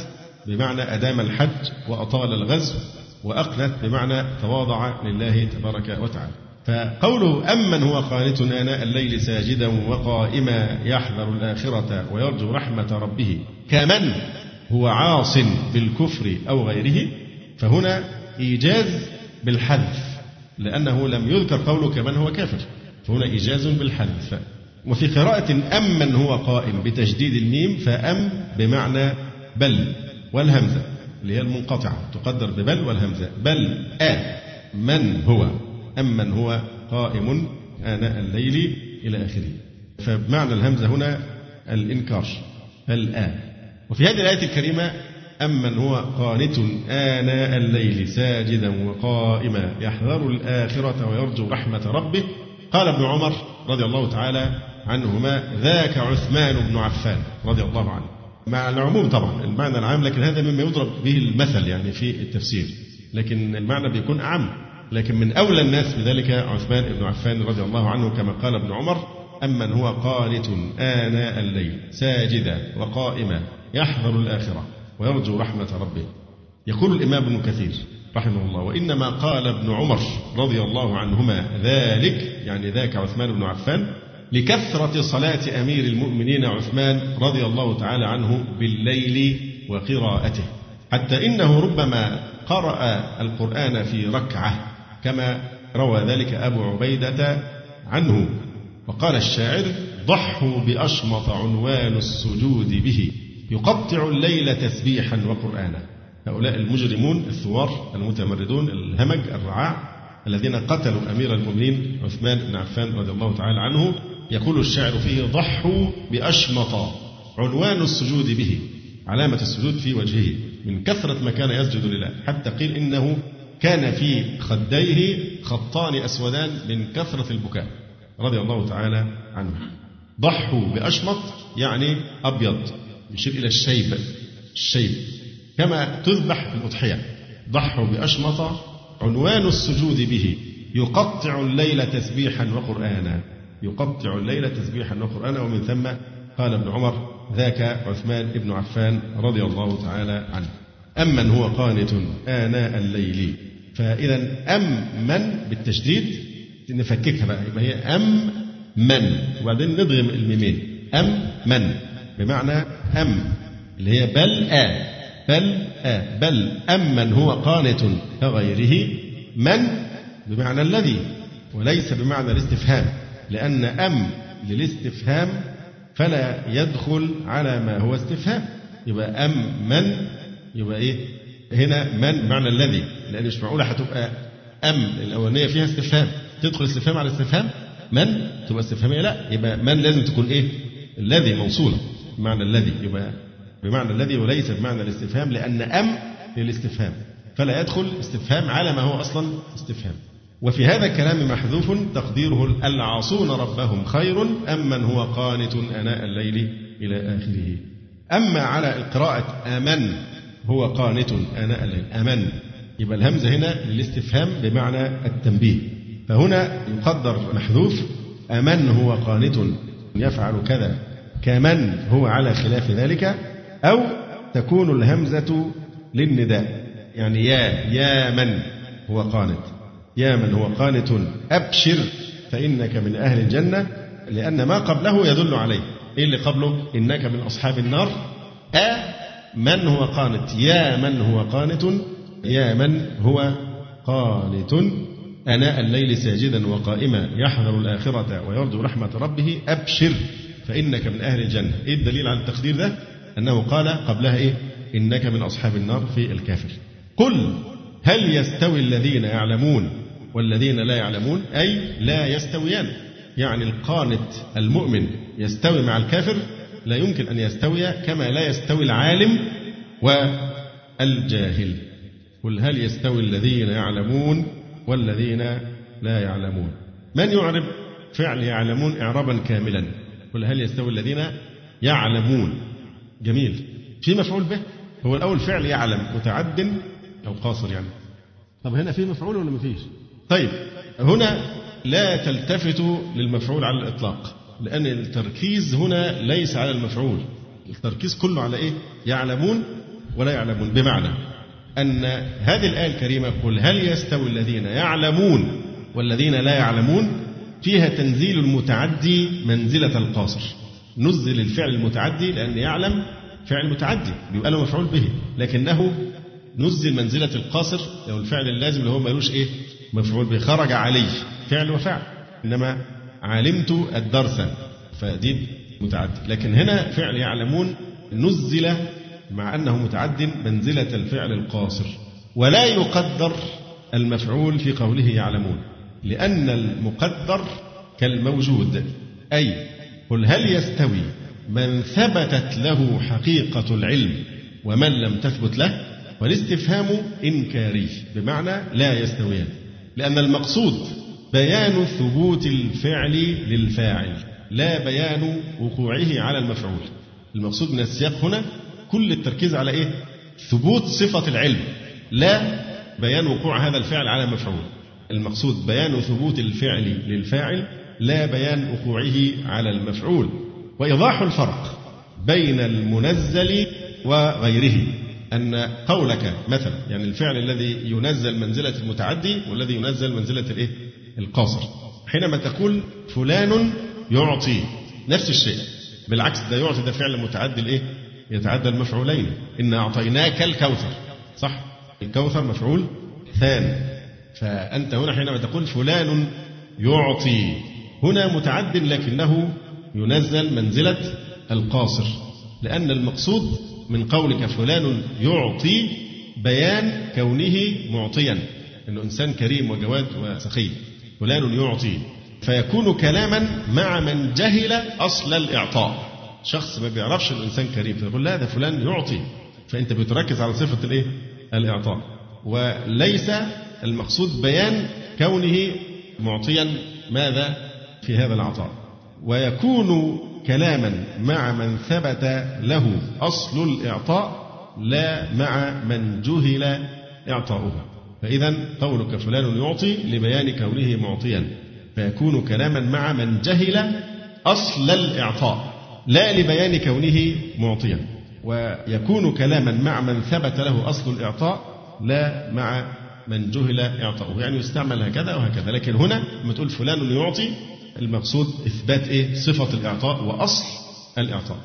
بمعنى أدام الحج وأطال الغزو وأقنت بمعنى تواضع لله تبارك وتعالى. فقوله أمن هو قانت آناء الليل ساجدا وقائما يحذر الآخرة ويرجو رحمة ربه كمن هو عاص بالكفر أو غيره فهنا إيجاز بالحذف لأنه لم يذكر قوله كمن هو كافر فهنا إيجاز بالحذف وفي قراءة أمن هو قائم بتجديد الميم فأم بمعنى بل والهمزة اللي هي المنقطعة تقدر ببل والهمزة بل آ من هو أمن هو قائم آناء الليل إلى آخره. فبمعنى الهمزة هنا الإنكار الآن. وفي هذه الآية الكريمة أمن هو قانت آناء الليل ساجدا وقائما يحذر الآخرة ويرجو رحمة ربه. قال ابن عمر رضي الله تعالى عنهما ذاك عثمان بن عفان رضي الله عنه. مع العموم طبعا المعنى العام لكن هذا مما يضرب به المثل يعني في التفسير. لكن المعنى بيكون أعم. لكن من أولى الناس بذلك عثمان بن عفان رضي الله عنه كما قال ابن عمر أمن هو قانت آناء الليل ساجدا وقائما يحذر الآخرة ويرجو رحمة ربه. يقول الإمام ابن كثير رحمه الله وإنما قال ابن عمر رضي الله عنهما ذلك يعني ذاك عثمان بن عفان لكثرة صلاة أمير المؤمنين عثمان رضي الله تعالى عنه بالليل وقراءته حتى إنه ربما قرأ القرآن في ركعة. كما روى ذلك أبو عبيدة عنه. وقال الشاعر ضحوا بأشمط عنوان السجود به يقطع الليل تسبيحا وقرآنا. هؤلاء المجرمون الثوار المتمردون الهمج الرعاع الذين قتلوا أمير المؤمنين عثمان بن عفان رضي الله تعالى عنه. يقول الشاعر فيه ضحوا بأشمط عنوان السجود به. علامة السجود في وجهه من كثرة ما كان يسجد لله حتى قيل إنه كان في خديه خطان أسودان من كثرة البكاء رضي الله تعالى عنه. ضحوا بأشمط يعني أبيض يشير إلى الشيب الشيب. كما تذبح في الأضحية. ضحوا بأشمط عنوان السجود به. يقطع الليل تسبيحا وقرآنا. يقطع الليل تسبيحا وقرآنا. ومن ثم قال ابن عمر ذاك عثمان بن عفان رضي الله تعالى عنه. أمن هو قانت آناء الليل. فإذا أم من بالتشديد نفككها بقى. يبقى هي أم من. وبعدين ندغم الميمين. أم من. بمعنى أم. اللي هي بل آ. بل آ. بل أم من هو قانت كغيره. من؟ بمعنى الذي. وليس بمعنى الاستفهام. لأن أم للاستفهام فلا يدخل على ما هو استفهام. يبقى أم من. يبقى إيه؟ هنا من بمعنى الذي. لأن مش معقولة هتبقى أم الأولانية فيها استفهام. تدخل استفهام على استفهام. من؟ تبقى استفهامية لا. يبقى من لازم تكون إيه؟ الذي موصولة. بمعنى الذي. يبقى بمعنى الذي وليس بمعنى الاستفهام لأن أم للاستفهام. فلا يدخل استفهام على ما هو أصلا استفهام. وفي هذا الكلام محذوف تقديره العاصون ربهم خير أم من هو قانت أناء الليل إلى آخره. أما على القراءة آمن هو قانت آناء الليل. أمن. يبقى الهمزة هنا للاستفهام بمعنى التنبيه. فهنا يقدر محذوف أمن هو قانت يفعل كذا كمن هو على خلاف ذلك أو تكون الهمزة للنداء. يعني يا يا من هو قانت. يا من هو قانت أبشر فإنك من أهل الجنة لأن ما قبله يدل عليه. إيه اللي قبله؟ إنك من أصحاب النار. أ من هو قانت. يا من هو قانت. يا من هو؟ قانت. أناء الليل ساجدا وقائما يحذر الآخرة ويرجو رحمة ربه. أبشر فإنك من أهل الجنة. إيه الدليل على التقدير ده؟ أنه قال قبلها إيه؟ إنك من أصحاب النار في الكافر. قل هل يستوي الذين يعلمون والذين لا يعلمون؟ أي لا يستويان. يعني القانت المؤمن يستوي مع الكافر لا يمكن أن يستوي كما لا يستوي العالم والجاهل. قل هل يستوي الذين يعلمون والذين لا يعلمون؟ من يعرب فعل يعلمون إعرابا كاملا؟ قل هل يستوي الذين يعلمون؟ جميل. في مفعول به؟ هو الأول فعل يعلم متعد أو قاصر يعني. طب هنا في مفعول ولا ما فيش؟ طيب هنا لا تلتفت للمفعول على الإطلاق لأن التركيز هنا ليس على المفعول. التركيز كله على إيه؟ يعلمون ولا يعلمون. بمعنى أن هذه الآية الكريمة قل هل يستوي الذين يعلمون والذين لا يعلمون فيها تنزيل المتعدي منزلة القاصر. نزل الفعل المتعدي لأن يعلم فعل متعدي بيبقى له مفعول به لكنه نزل منزلة القاصر لو الفعل اللازم اللي هو ملوش إيه؟ مفعول به خرج عليه فعل وفعل. إنما علمت الدرس فدي متعدي. لكن هنا فعل يعلمون نزل مع أنه متعد منزلة الفعل القاصر ولا يقدر المفعول في قوله يعلمون لأن المقدر كالموجود أي قل هل يستوي من ثبتت له حقيقة العلم ومن لم تثبت له؟ والاستفهام إنكاري بمعنى لا يستويان لأن المقصود بيان ثبوت الفعل للفاعل لا بيان وقوعه على المفعول المقصود من السياق هنا كل التركيز على إيه ثبوت صفة العلم لا بيان وقوع هذا الفعل على مفعول المقصود بيان ثبوت الفعل للفاعل لا بيان وقوعه على المفعول وإيضاح الفرق بين المنزل وغيره أن قولك مثلا يعني الفعل الذي ينزل منزلة المتعدي والذي ينزل منزلة الإيه؟ القاصر حينما تقول فلان يعطي نفس الشيء بالعكس ده يعطي ده فعل متعدي الإيه؟ يتعدى المفعولين. إن أعطيناك الكوثر. صح؟ الكوثر مفعول ثاني فأنت هنا حينما تقول فلان يعطي. هنا متعد لكنه ينزل منزلة القاصر. لأن المقصود من قولك فلان يعطي بيان كونه معطيا. أنه إنسان كريم وجواد وسخي. فلان يعطي. فيكون كلاما مع من جهل أصل الإعطاء. شخص ما بيعرفش الإنسان كريم فيقول لا ده فلان يعطي فأنت بتركز على صفة الإيه؟ الإعطاء. وليس المقصود بيان كونه معطيا ماذا؟ في هذا العطاء. ويكون كلاما مع من ثبت له أصل الإعطاء لا مع من جهل إعطاؤه. فإذا قولك فلان يعطي لبيان كونه معطيا. فيكون كلاما مع من جهل أصل الإعطاء. لا لبيان كونه معطيا ويكون كلاما مع من ثبت له أصل الإعطاء لا مع من جهل إعطاؤه. يعني يستعمل هكذا وهكذا. لكن هنا لما تقول فلان يعطي المقصود إثبات إيه؟ صفة الإعطاء وأصل الإعطاء.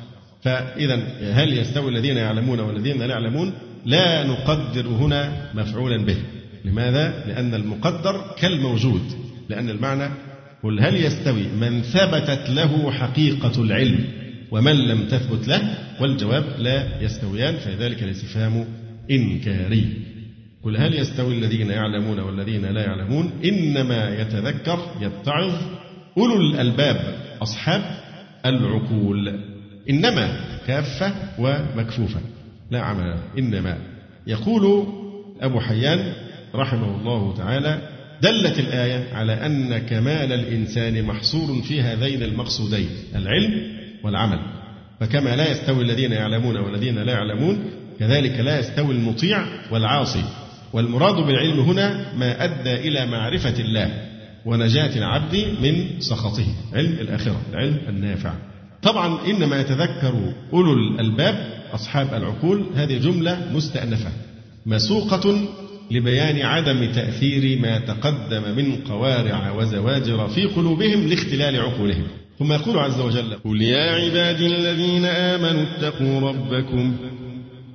فإذا هل يستوي الذين يعلمون والذين لا يعلمون؟ لا نقدر هنا مفعولا به. لماذا؟ لأن المقدر كالموجود. لأن المعنى قل هل يستوي من ثبتت له حقيقة العلم؟ ومن لم تثبت له والجواب لا يستويان فلذلك الاستفهام إنكاري. قل هل يستوي الذين يعلمون والذين لا يعلمون؟ إنما يتذكر يتعظ أولو الألباب أصحاب العقول. إنما كافة ومكفوفة. لا عمل إنما. يقول أبو حيان رحمه الله تعالى دلت الآية على أن كمال الإنسان محصور في هذين المقصودين العلم والعمل. فكما لا يستوي الذين يعلمون والذين لا يعلمون كذلك لا يستوي المطيع والعاصي. والمراد بالعلم هنا ما أدى إلى معرفة الله ونجاة العبد من سخطه. علم الآخرة العلم النافع. طبعا إنما يتذكر أولو الألباب أصحاب العقول هذه جملة مستأنفة. مسوقة لبيان عدم تأثير ما تقدم من قوارع وزواجر في قلوبهم لاختلال عقولهم. ثم يقول عز وجل قل يا عبادي الذين آمنوا اتقوا ربكم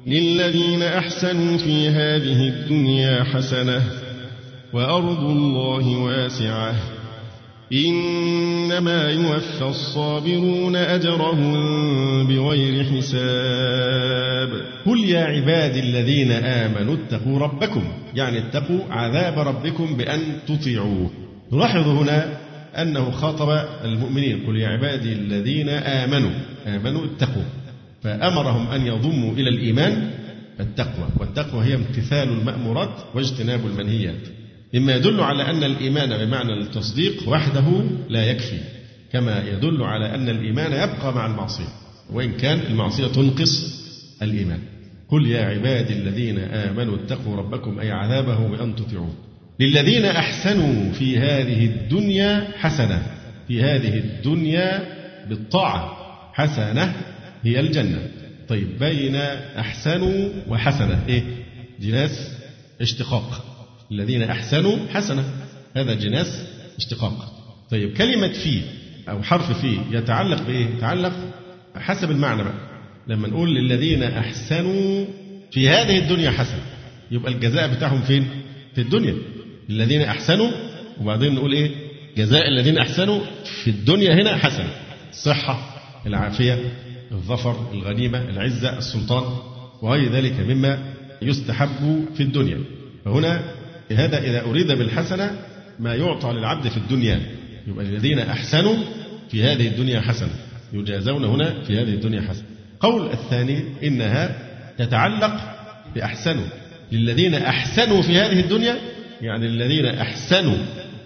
للذين أحسنوا في هذه الدنيا حسنة وأرض الله واسعة إنما يوفى الصابرون أجرهم بغير حساب. قل يا عبادي الذين آمنوا اتقوا ربكم يعني اتقوا عذاب ربكم بأن تطيعوه. نلاحظ هنا أنه خاطب المؤمنين قل يا عبادي الذين آمنوا آمنوا اتقوا. فأمرهم أن يضموا إلى الإيمان التقوى والتقوى هي امتثال المأمورات واجتناب المنهيات. مما يدل على أن الإيمان بمعنى التصديق وحده لا يكفي كما يدل على أن الإيمان يبقى مع المعصية وإن كان المعصية تنقص الإيمان. قل يا عبادي الذين آمنوا اتقوا ربكم أي عذابه بأن تطيعوه. للذين أحسنوا في هذه الدنيا حسنة في هذه الدنيا بالطاعة حسنة هي الجنة. طيب بين أحسنوا وحسنة. إيه؟ جناس اشتقاق. الذين أحسنوا حسنة. هذا جناس اشتقاق. طيب كلمة في أو حرف في يتعلق بإيه؟ يتعلق حسب المعنى بقى. لما نقول للذين أحسنوا في هذه الدنيا حسنة يبقى الجزاء بتاعهم فين؟ في الدنيا. الذين أحسنوا وبعدين نقول إيه؟ جزاء الذين أحسنوا في الدنيا هنا حسنة. الصحة العافية الظفر الغنيمة العزة السلطان وغير ذلك مما يستحب في الدنيا. فهنا هذا إذا أريد بالحسنة ما يعطى للعبد في الدنيا. يبقى الذين أحسنوا في هذه الدنيا حسنة. يجازون هنا في هذه الدنيا حسنة. قول الثاني إنها تتعلق بأحسنوا. للذين أحسنوا في هذه الدنيا يعني الذين أحسنوا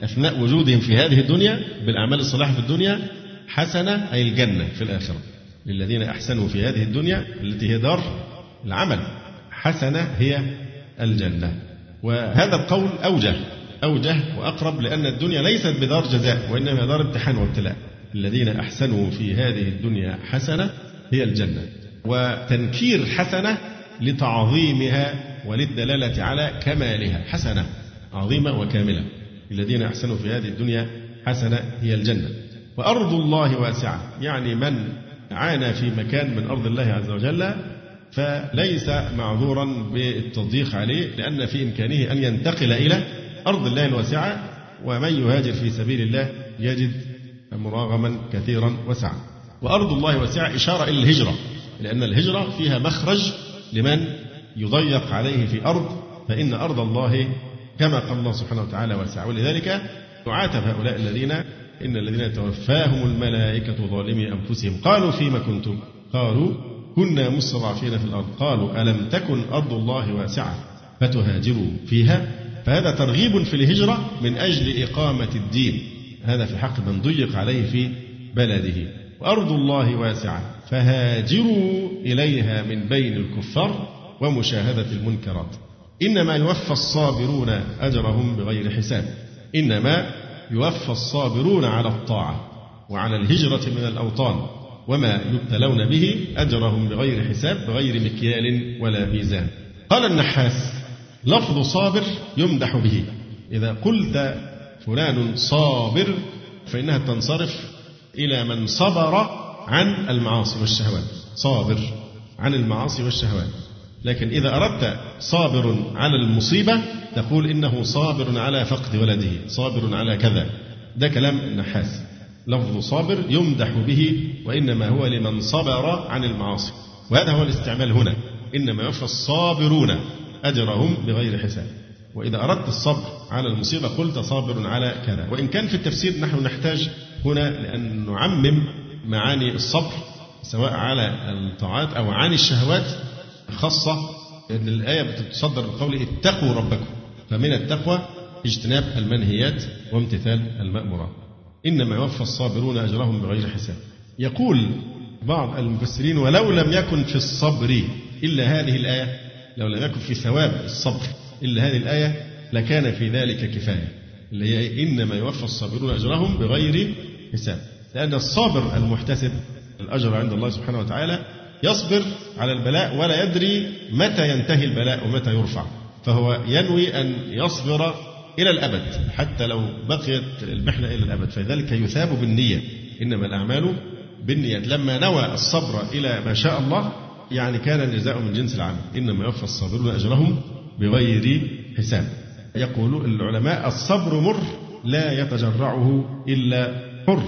أثناء وجودهم في هذه الدنيا بالأعمال الصالحة في الدنيا حسنة أي الجنة في الآخرة. للذين أحسنوا في هذه الدنيا التي هي دار العمل حسنة هي الجنة. وهذا القول أوجه أوجه وأقرب لأن الدنيا ليست بدار جزاء وإنما دار امتحان وابتلاء. الذين أحسنوا في هذه الدنيا حسنة هي الجنة. وتنكير حسنة لتعظيمها وللدلالة على كمالها حسنة. عظيمة وكاملة. الذين أحسنوا في هذه الدنيا حسنة هي الجنة. وأرض الله واسعة. يعني من عانى في مكان من أرض الله عز وجل فليس معذورا بالتضييق عليه لأن في إمكانه أن ينتقل إلى أرض الله الواسعة. ومن يهاجر في سبيل الله يجد مراغما كثيرا وسعا. وأرض الله واسعة إشارة إلى الهجرة لأن الهجرة فيها مخرج لمن يضيق عليه في أرض فإن أرض الله كما قال الله سبحانه وتعالى واسعة ولذلك يعاتب هؤلاء الذين إن الذين توفاهم الملائكة ظالمي أنفسهم. قالوا فيما كنتم؟ قالوا كنا مستضعفين في الأرض. قالوا ألم تكن أرض الله واسعة فتهاجروا فيها؟ فهذا ترغيب في الهجرة من أجل إقامة الدين. هذا في حق من ضيق عليه في بلده. وأرض الله واسعة فهاجروا إليها من بين الكفار ومشاهدة المنكرات. إنما يوفى الصابرون أجرهم بغير حساب. إنما يوفى الصابرون على الطاعة وعلى الهجرة من الأوطان وما يبتلون به أجرهم بغير حساب بغير مكيال ولا ميزان. قال النحاس لفظ صابر يمدح به. إذا قلت فلان صابر فإنها تنصرف إلى من صبر عن المعاصي والشهوات. صابر عن المعاصي والشهوات. لكن إذا أردت صابر على المصيبة تقول إنه صابر على فقد ولده صابر على كذا. ده كلام النحاس. لفظ صابر يمدح به وإنما هو لمن صبر عن المعاصي. وهذا هو الاستعمال هنا. إنما يوفى الصابرون أجرهم بغير حساب. وإذا أردت الصبر على المصيبة قلت صابر على كذا. وإن كان في التفسير نحن نحتاج هنا لأن نعمم معاني الصبر سواء على الطاعات أو عن الشهوات خاصة أن الآية بتتصدر بقول اتقوا ربكم. فمن التقوى اجتناب المنهيات وامتثال المأمورات إنما يوفى الصابرون أجرهم بغير حساب. يقول بعض المفسرين ولو لم يكن في الصبر إلا هذه الآية لو لم يكن في ثواب الصبر إلا هذه الآية لكان في ذلك كفاية. اللي هي إنما يوفى الصابرون أجرهم بغير حساب. لأن الصابر المحتسب الأجر عند الله سبحانه وتعالى يصبر على البلاء ولا يدري متى ينتهي البلاء ومتى يرفع. فهو ينوي أن يصبر إلى الأبد حتى لو بقيت المحنة إلى الأبد. فلذلك يثاب بالنية. إنما الأعمال بالنيات. لما نوى الصبر إلى ما شاء الله يعني كان الجزاء من جنس العمل. إنما يوفى الصابرون أجرهم بغير حساب. يقول العلماء الصبر مر لا يتجرعه إلا حر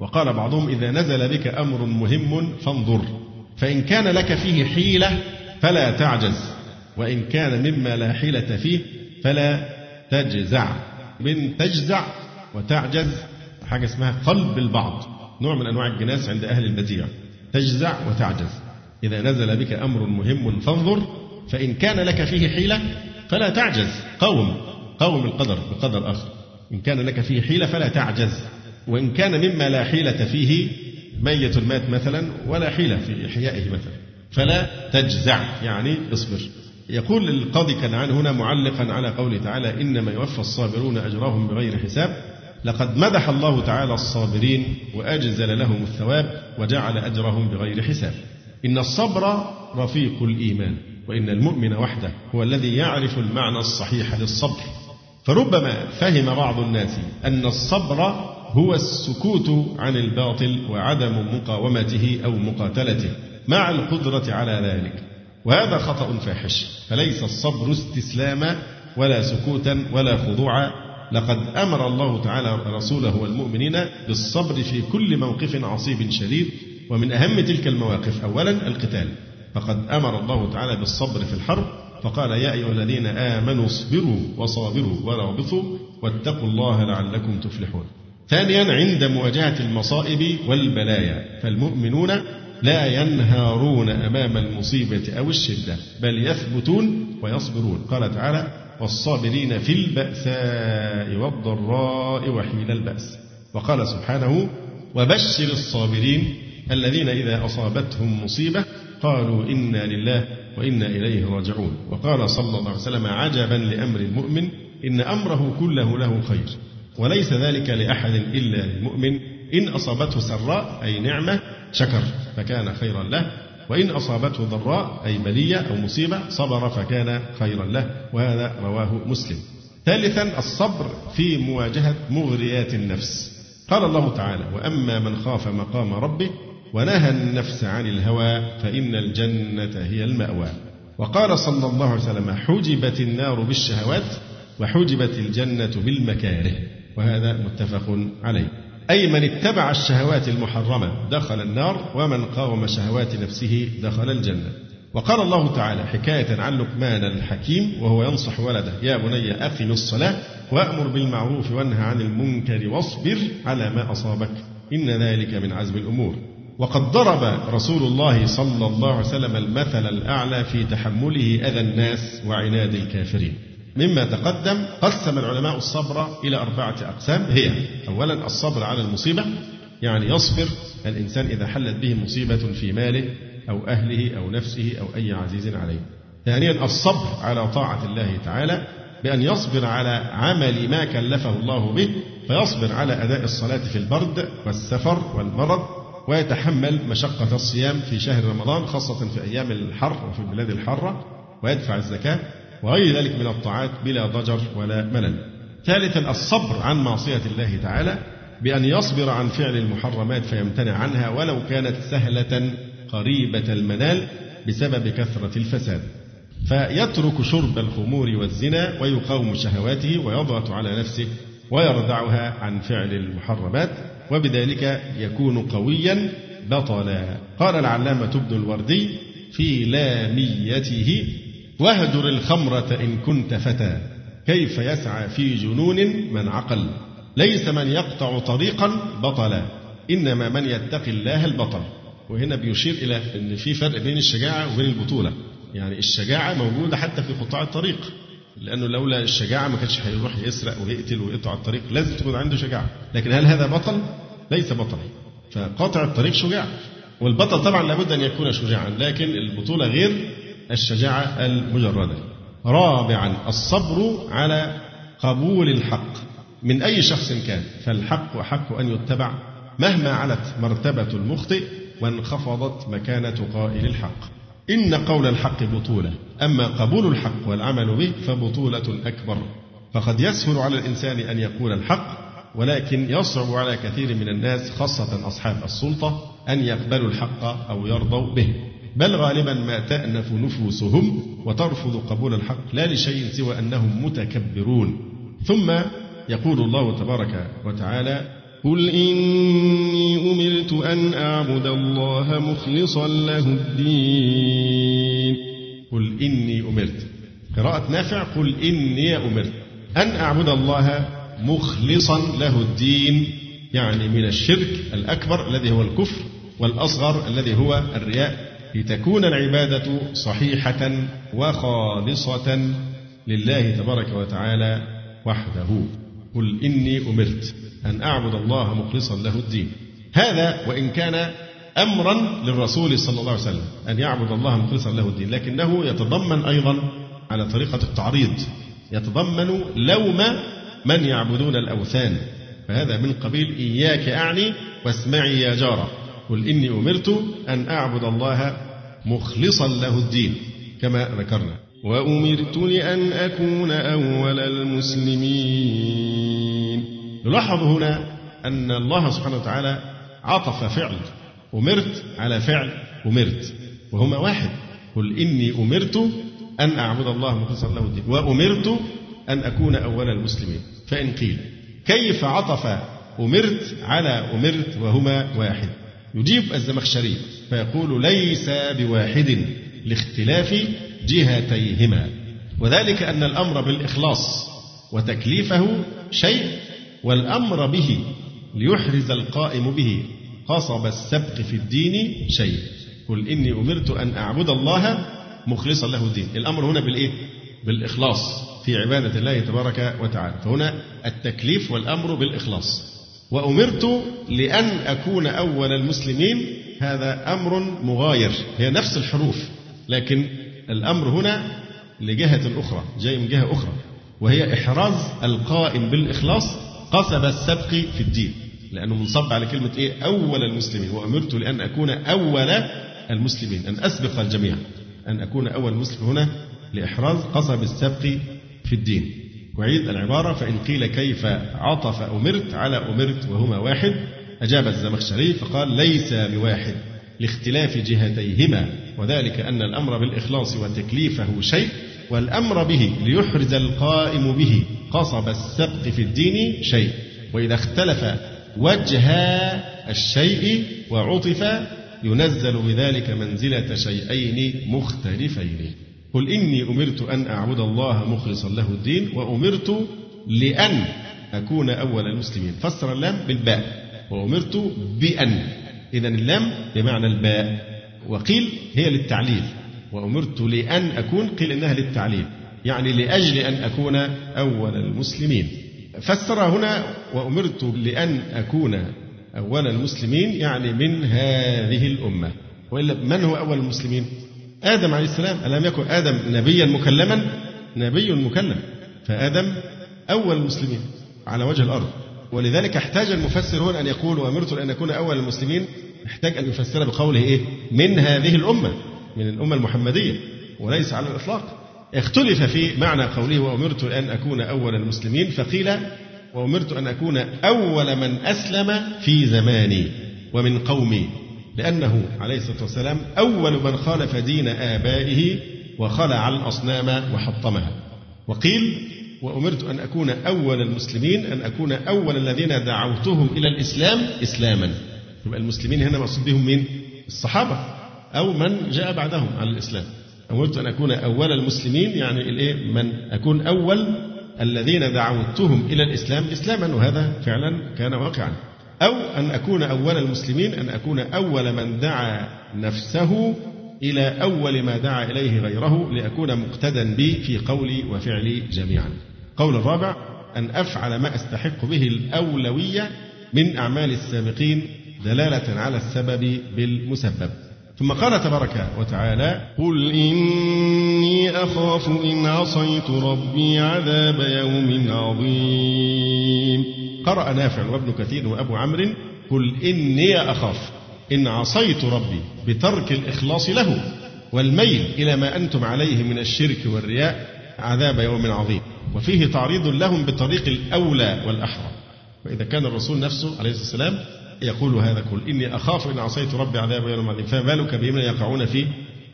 وقال بعضهم إذا نزل بك أمر مهم فانظر. فإن كان لك فيه حيلة فلا تعجز وإن كان مما لا حيلة فيه فلا تجزع. من تجزع وتعجز حاجة اسمها قلب البعض نوع من أنواع الجناس عند أهل البديع. تجزع وتعجز. إذا نزل بك أمر مهم فانظر فإن كان لك فيه حيلة فلا تعجز. قوم قوم القدر بقدر آخر. إن كان لك فيه حيلة فلا تعجز. وإن كان مما لا حيلة فيه ميت المات مثلا ولا حيلة في إحيائه مثلا فلا تجزع يعني اصبر. يقول القاضي كنعان هنا معلقا على قوله تعالى إنما يوفى الصابرون أجرهم بغير حساب. لقد مدح الله تعالى الصابرين وأجزل لهم الثواب وجعل أجرهم بغير حساب. إن الصبر رفيق الإيمان وإن المؤمن وحده هو الذي يعرف المعنى الصحيح للصبر. فربما فهم بعض الناس أن الصبر هو السكوت عن الباطل وعدم مقاومته أو مقاتلته مع القدرة على ذلك. وهذا خطأ فاحش. فليس الصبر استسلاما ولا سكوتا ولا خضوعا. لقد أمر الله تعالى رسوله والمؤمنين بالصبر في كل موقف عصيب شديد ومن أهم تلك المواقف أولا القتال. فقد أمر الله تعالى بالصبر في الحرب فقال يا أيها الذين آمنوا اصبروا وصابروا ورابطوا واتقوا الله لعلكم تفلحون. ثانيا عند مواجهة المصائب والبلايا. فالمؤمنون لا ينهارون أمام المصيبة أو الشدة بل يثبتون ويصبرون. قال تعالى والصابرين في البأساء والضراء وحين البأس. وقال سبحانه وبشر الصابرين الذين إذا أصابتهم مصيبة قالوا إنا لله وإنا إليه راجعون. وقال صلى الله عليه وسلم عجبا لأمر المؤمن إن أمره كله له خير. وليس ذلك لأحد إلا للمؤمن إن أصابته سراء أي نعمة شكر فكان خيرا له. وإن أصابته ضراء أي بلية أو مصيبة صبر فكان خيرا له. وهذا رواه مسلم. ثالثا الصبر في مواجهة مغريات النفس. قال الله تعالى وأما من خاف مقام ربه ونهى النفس عن الهوى فإن الجنة هي المأوى. وقال صلى الله عليه وسلم حجبت النار بالشهوات وحجبت الجنة بالمكاره. وهذا متفق عليه. أي من اتبع الشهوات المحرمة دخل النار ومن قاوم شهوات نفسه دخل الجنة. وقال الله تعالى حكاية عن لقمان الحكيم وهو ينصح ولده يا بني أقم الصلاة وأمر بالمعروف وانهى عن المنكر واصبر على ما أصابك إن ذلك من عزم الأمور. وقد ضرب رسول الله صلى الله عليه وسلم المثل الأعلى في تحمله أذى الناس وعناد الكافرين. مما تقدم قسم العلماء الصبر إلى أربعة أقسام. هي أولا الصبر على المصيبة يعني يصبر الإنسان إذا حلت به مصيبة في ماله أو أهله أو نفسه أو أي عزيز عليه. ثانيا الصبر على طاعة الله تعالى بأن يصبر على عمل ما كلفه الله به فيصبر على أداء الصلاة في البرد والسفر والمرض ويتحمل مشقة الصيام في شهر رمضان خاصة في أيام الحر وفي البلاد الحارة ويدفع الزكاة. وغير ذلك من الطاعات بلا ضجر ولا ملل. ثالثا الصبر عن معصية الله تعالى بأن يصبر عن فعل المحرمات فيمتنع عنها ولو كانت سهلة قريبة المنال بسبب كثرة الفساد. فيترك شرب الخمور والزنا ويقاوم شهواته ويضغط على نفسه ويردعها عن فعل المحرمات وبذلك يكون قويا بطلا قال العلامة ابن الوردي في لاميته واهجر الخمرة إن كنت فتى. كيف يسعى في جنون من عقل. ليس من يقطع طريقا بطلا. إنما من يتقي الله البطل. وهنا بيشير إلى أن في فرق بين الشجاعة وبين البطولة. يعني الشجاعة موجودة حتى في قطاع الطريق. لأنه لولا الشجاعة ما كانش هيروح يسرق ويقتل ويقطع الطريق. لازم تكون عنده شجاعة. لكن هل هذا بطل؟ ليس بطل فقاطع الطريق شجاع. والبطل طبعا لابد أن يكون شجاعا. لكن البطولة غير الشجاعة المجردة. رابعا الصبر على قبول الحق. من أي شخص كان فالحق أحق أن يتبع مهما علت مرتبة المخطئ وانخفضت مكانة قائل الحق. إن قول الحق بطولة أما قبول الحق والعمل به فبطولة أكبر. فقد يسهل على الإنسان أن يقول الحق ولكن يصعب على كثير من الناس خاصة أصحاب السلطة أن يقبلوا الحق أو يرضوا به. بل غالبا ما تأنف نفوسهم وترفض قبول الحق لا لشيء سوى أنهم متكبرون. ثم يقول الله تبارك وتعالى قل إني أمرت أن أعبد الله مخلصا له الدين. قل إني أمرت. قراءة نافع قل إني أمرت أن أعبد الله مخلصا له الدين. يعني من الشرك الأكبر الذي هو الكفر والأصغر الذي هو الرياء. لتكون العبادة صحيحة وخالصة لله تبارك وتعالى وحده. قل إني أمرت أن أعبد الله مخلصا له الدين. هذا وإن كان أمرا للرسول صلى الله عليه وسلم أن يعبد الله مخلصا له الدين لكنه يتضمن أيضا على طريقة التعريض. يتضمن لوم من يعبدون الأوثان. فهذا من قبيل إياك أعني واسمعي يا جارة. قل إني أمرت أن أعبد الله مخلصا له الدين كما ذكرنا. وأمرت لأن أكون أول المسلمين. نلاحظ هنا أن الله سبحانه وتعالى عطف فعل. أمرت على فعل أمرت. وهما واحد. قل إني أمرت أن أعبد الله مخلصا له الدين. وأمرت أن أكون أول المسلمين. فإن قيل كيف عطف أمرت على أمرت وهما واحد. يجيب الزمخشري فيقول ليس بواحد لاختلاف جهتيهما. وذلك أن الأمر بالإخلاص وتكليفه شيء والأمر به ليحرز القائم به قصب السبق في الدين شيء. قل إني أمرت أن أعبد الله مخلصا له الدين. الأمر هنا بالإيه؟ بالإخلاص في عبادة الله تبارك وتعالى. فهنا التكليف والأمر بالإخلاص. وأمرت لأن أكون أول المسلمين. هذا أمر مغاير. هي نفس الحروف لكن الأمر هنا لجهة أخرى جاي من جهة أخرى وهي إحراز القائم بالإخلاص قصب السبق في الدين. لأنه منصب على كلمة إيه؟ أول المسلمين. وأمرت لأن أكون أول المسلمين أن أسبق الجميع أن أكون أول مسلم هنا لإحراز قصب السبق في الدين. وعيد العبارة فإن قيل كيف عطف أمرت على أمرت وهما واحد أجاب الزمخشري فقال ليس بواحد لاختلاف جهتيهما وذلك أن الأمر بالإخلاص وتكليفه شيء والأمر به ليحرز القائم به قصب السبق في الدين شيء وإذا اختلف وجه الشيء وعطف ينزل بذلك منزلة شيئين مختلفين. قل إني أمرت أن أعبد الله مخلصا له الدين وأمرت لأن أكون أول المسلمين. فسر اللام بالباء وأمرت بأن. إذا اللام بمعنى الباء. وقيل هي للتعليل. وأمرت لأن أكون قيل إنها للتعليل. يعني لأجل أن أكون أول المسلمين. فسر هنا وأمرت لأن أكون أول المسلمين يعني من هذه الأمة. وإلا من هو أول المسلمين؟ آدم عليه السلام ألم يكن آدم نبيا مكلما؟ نبي مكلم. فآدم أول المسلمين على وجه الأرض. ولذلك احتاج المفسر هنا أن يقول وأمرت أن أكون أول المسلمين. احتاج أن يفسر بقوله إيه؟ من هذه الأمة من الأمة المحمدية وليس على الإطلاق. اختلف في معنى قوله وأمرت أن أكون أول المسلمين. فقيل وأمرت أن أكون أول من أسلم في زماني ومن قومي. لأنه عليه الصلاة والسلام أول من خالف دين آبائه وخلع الأصنام وحطمها. وقيل وأمرت أن أكون أول المسلمين أن أكون أول الذين دعوتهم إلى الإسلام إسلاما. يبقى المسلمين هنا مقصود بهم مين؟ الصحابة أو من جاء بعدهم على الإسلام. أمرت أن أكون أول المسلمين يعني الإيه؟ من أكون أول الذين دعوتهم إلى الإسلام إسلاما وهذا فعلا كان واقعا. أو أن أكون أول المسلمين أن أكون أول من دعا نفسه إلى أول ما دعا إليه غيره لأكون مقتدا بي في قولي وفعلي جميعا. قول الرابع أن أفعل ما أستحق به الأولوية من أعمال السابقين دلالة على السبب بالمسبب. ثم قال تبارك وتعالى قل إني أخاف إن عصيت ربي عذاب يوم عظيم. قرأ نافع وابن كثير وأبو عمرو قل إني أخاف. إن عصيت ربي بترك الإخلاص له والميل إلى ما أنتم عليه من الشرك والرياء عذاب يوم عظيم. وفيه تعريض لهم بطريق الأولى والأحرى. فإذا كان الرسول نفسه عليه الصلاة والسلام يقول هذا كل إني أخاف إن عصيت ربي عذاب يوم عظيم. فما بالك بهم يقعون في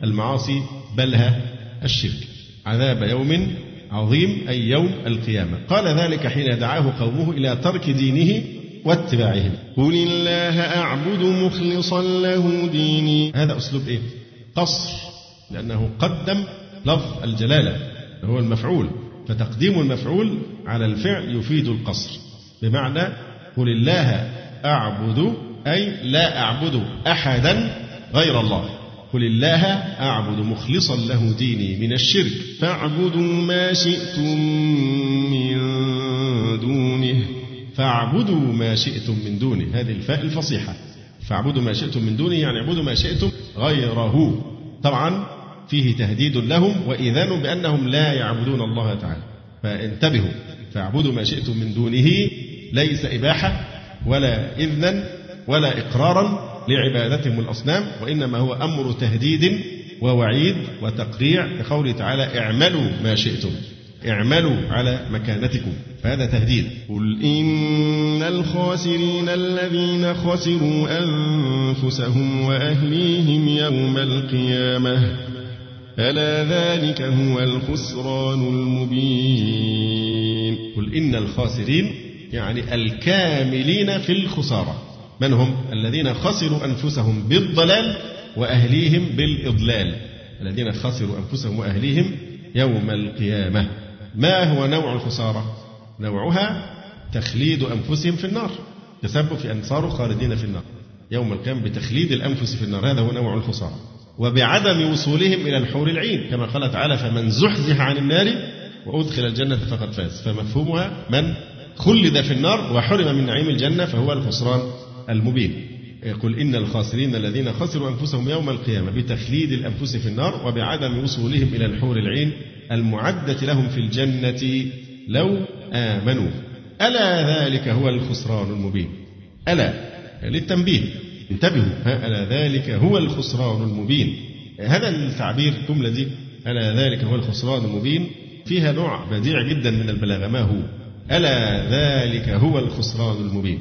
المعاصي بلها الشرك. عذاب يوم عظيم أي يوم القيامة. قال ذلك حين دعاه قومه إلى ترك دينه واتباعهم قل الله أعبد مخلصا له ديني. هذا أسلوب إيه؟ قصر. لأنه قدم لفظ الجلالة. هو المفعول. فتقديم المفعول على الفعل يفيد القصر. بمعنى قل الله أعبد أي لا أعبد أحدا غير الله. قل الله أعبد مخلصا له ديني من الشرك. فاعبدوا ما شئتم من دونه. فاعبدوا ما شئتم من دونه. هذه الفاء الفصيحة. فاعبدوا ما شئتم من دونه يعني اعبدوا ما شئتم غيره. طبعا فيه تهديد لهم وإذان بأنهم لا يعبدون الله تعالى. فانتبهوا. فاعبدوا ما شئتم من دونه ليس إباحة ولا إذنا ولا إقرارا لعبادتهم الأصنام وإنما هو أمر تهديد ووعيد وتقريع لقوله تعالى اعملوا ما شئتم اعملوا على مكانتكم. فهذا تهديد. قل إن الخاسرين الذين خسروا أنفسهم وأهليهم يوم القيامة ألا ذلك هو الخسران المبين؟ قل إن الخاسرين يعني الكاملين في الخسارة. من هم الذين خسروا أنفسهم بالضلال وأهليهم بالإضلال. الذين خسروا أنفسهم وأهليهم يوم القيامة. ما هو نوع الخسارة؟ نوعها تخليد أنفسهم في النار. تسبب في أن صاروا خالدين في النار. يوم القيامة بتخليد الأنفس في النار. هذا هو نوع الخسارة. وبعدم وصولهم إلى الحور العين كما قال تعالى فمن زحزح عن النار وأدخل الجنة فقد فاز. فمفهومها من خلد في النار وحرم من نعيم الجنة فهو الخسران. المبين. يقول إن الخاسرين الذين خسروا أنفسهم يوم القيامة بتخليد الأنفس في النار وبعدم وصولهم إلى الحور العين المعدة لهم في الجنة لو آمنوا. ألا ذلك هو الخسران المبين. ألا للتنبيه. انتبهوا ألا ذلك هو الخسران المبين. هذا التعبير الجملة دي ألا ذلك هو الخسران المبين. فيها نوع بديع جدا من البلاغة. ما هو؟ ألا ذلك هو الخسران المبين.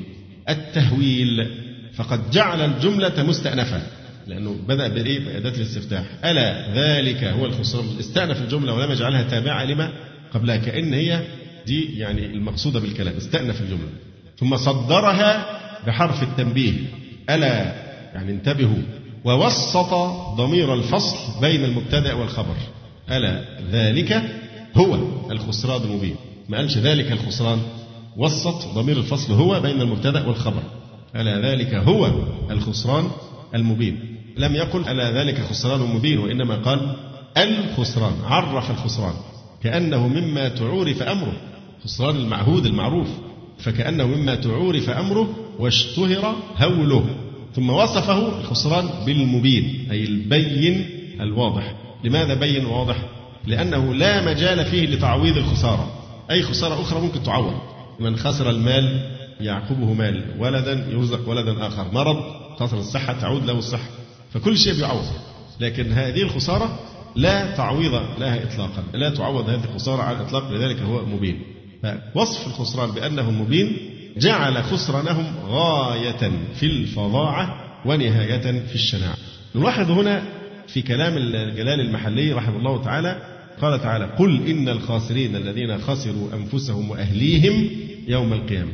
التهويل فقد جعل الجملة مستأنفة لأنه بدأ بإيه؟ بأداة الاستفتاح. ألا ذلك هو الخسران استأنف الجملة ولم يجعلها تابعة لما قبلها كأن هي دي يعني المقصودة بالكلام. استأنف الجملة. ثم صدرها بحرف التنبيه. ألا يعني انتبهوا. ووسط ضمير الفصل بين المبتدأ والخبر. ألا ذلك هو الخسران المبين. ما قالش ذلك الخسران؟ وسط ضمير الفصل هو بين المبتدأ والخبر. ألا ذلك هو الخسران المبين. لم يقل ألا ذلك خسران مبين وإنما قال الخسران عرف الخسران. كأنه مما تعورف أمره. خسران المعهود المعروف. فكأنه مما تعورف أمره واشتهر هوله. ثم وصفه الخسران بالمبين أي البين الواضح. لماذا بين واضح؟ لأنه لا مجال فيه لتعويض الخسارة. أي خسارة أخرى ممكن تعوض. من خسر المال يعقبه مال ولدا يرزق ولدا آخر. مرض خسر الصحة تعود له الصحة. فكل شيء بيعوض لكن هذه الخسارة لا تعويض لها إطلاقا. لا تعوض هذه الخسارة على الإطلاق لذلك هو مبين. فوصف الخسران بأنه مبين جعل خسرانهم غاية في الفظاعة ونهاية في الشناعة. نلاحظ هنا في كلام الجلال المحلي رحمه الله تعالى قال تعالى قل إن الخاسرين الذين خسروا أنفسهم وأهليهم يوم القيامة.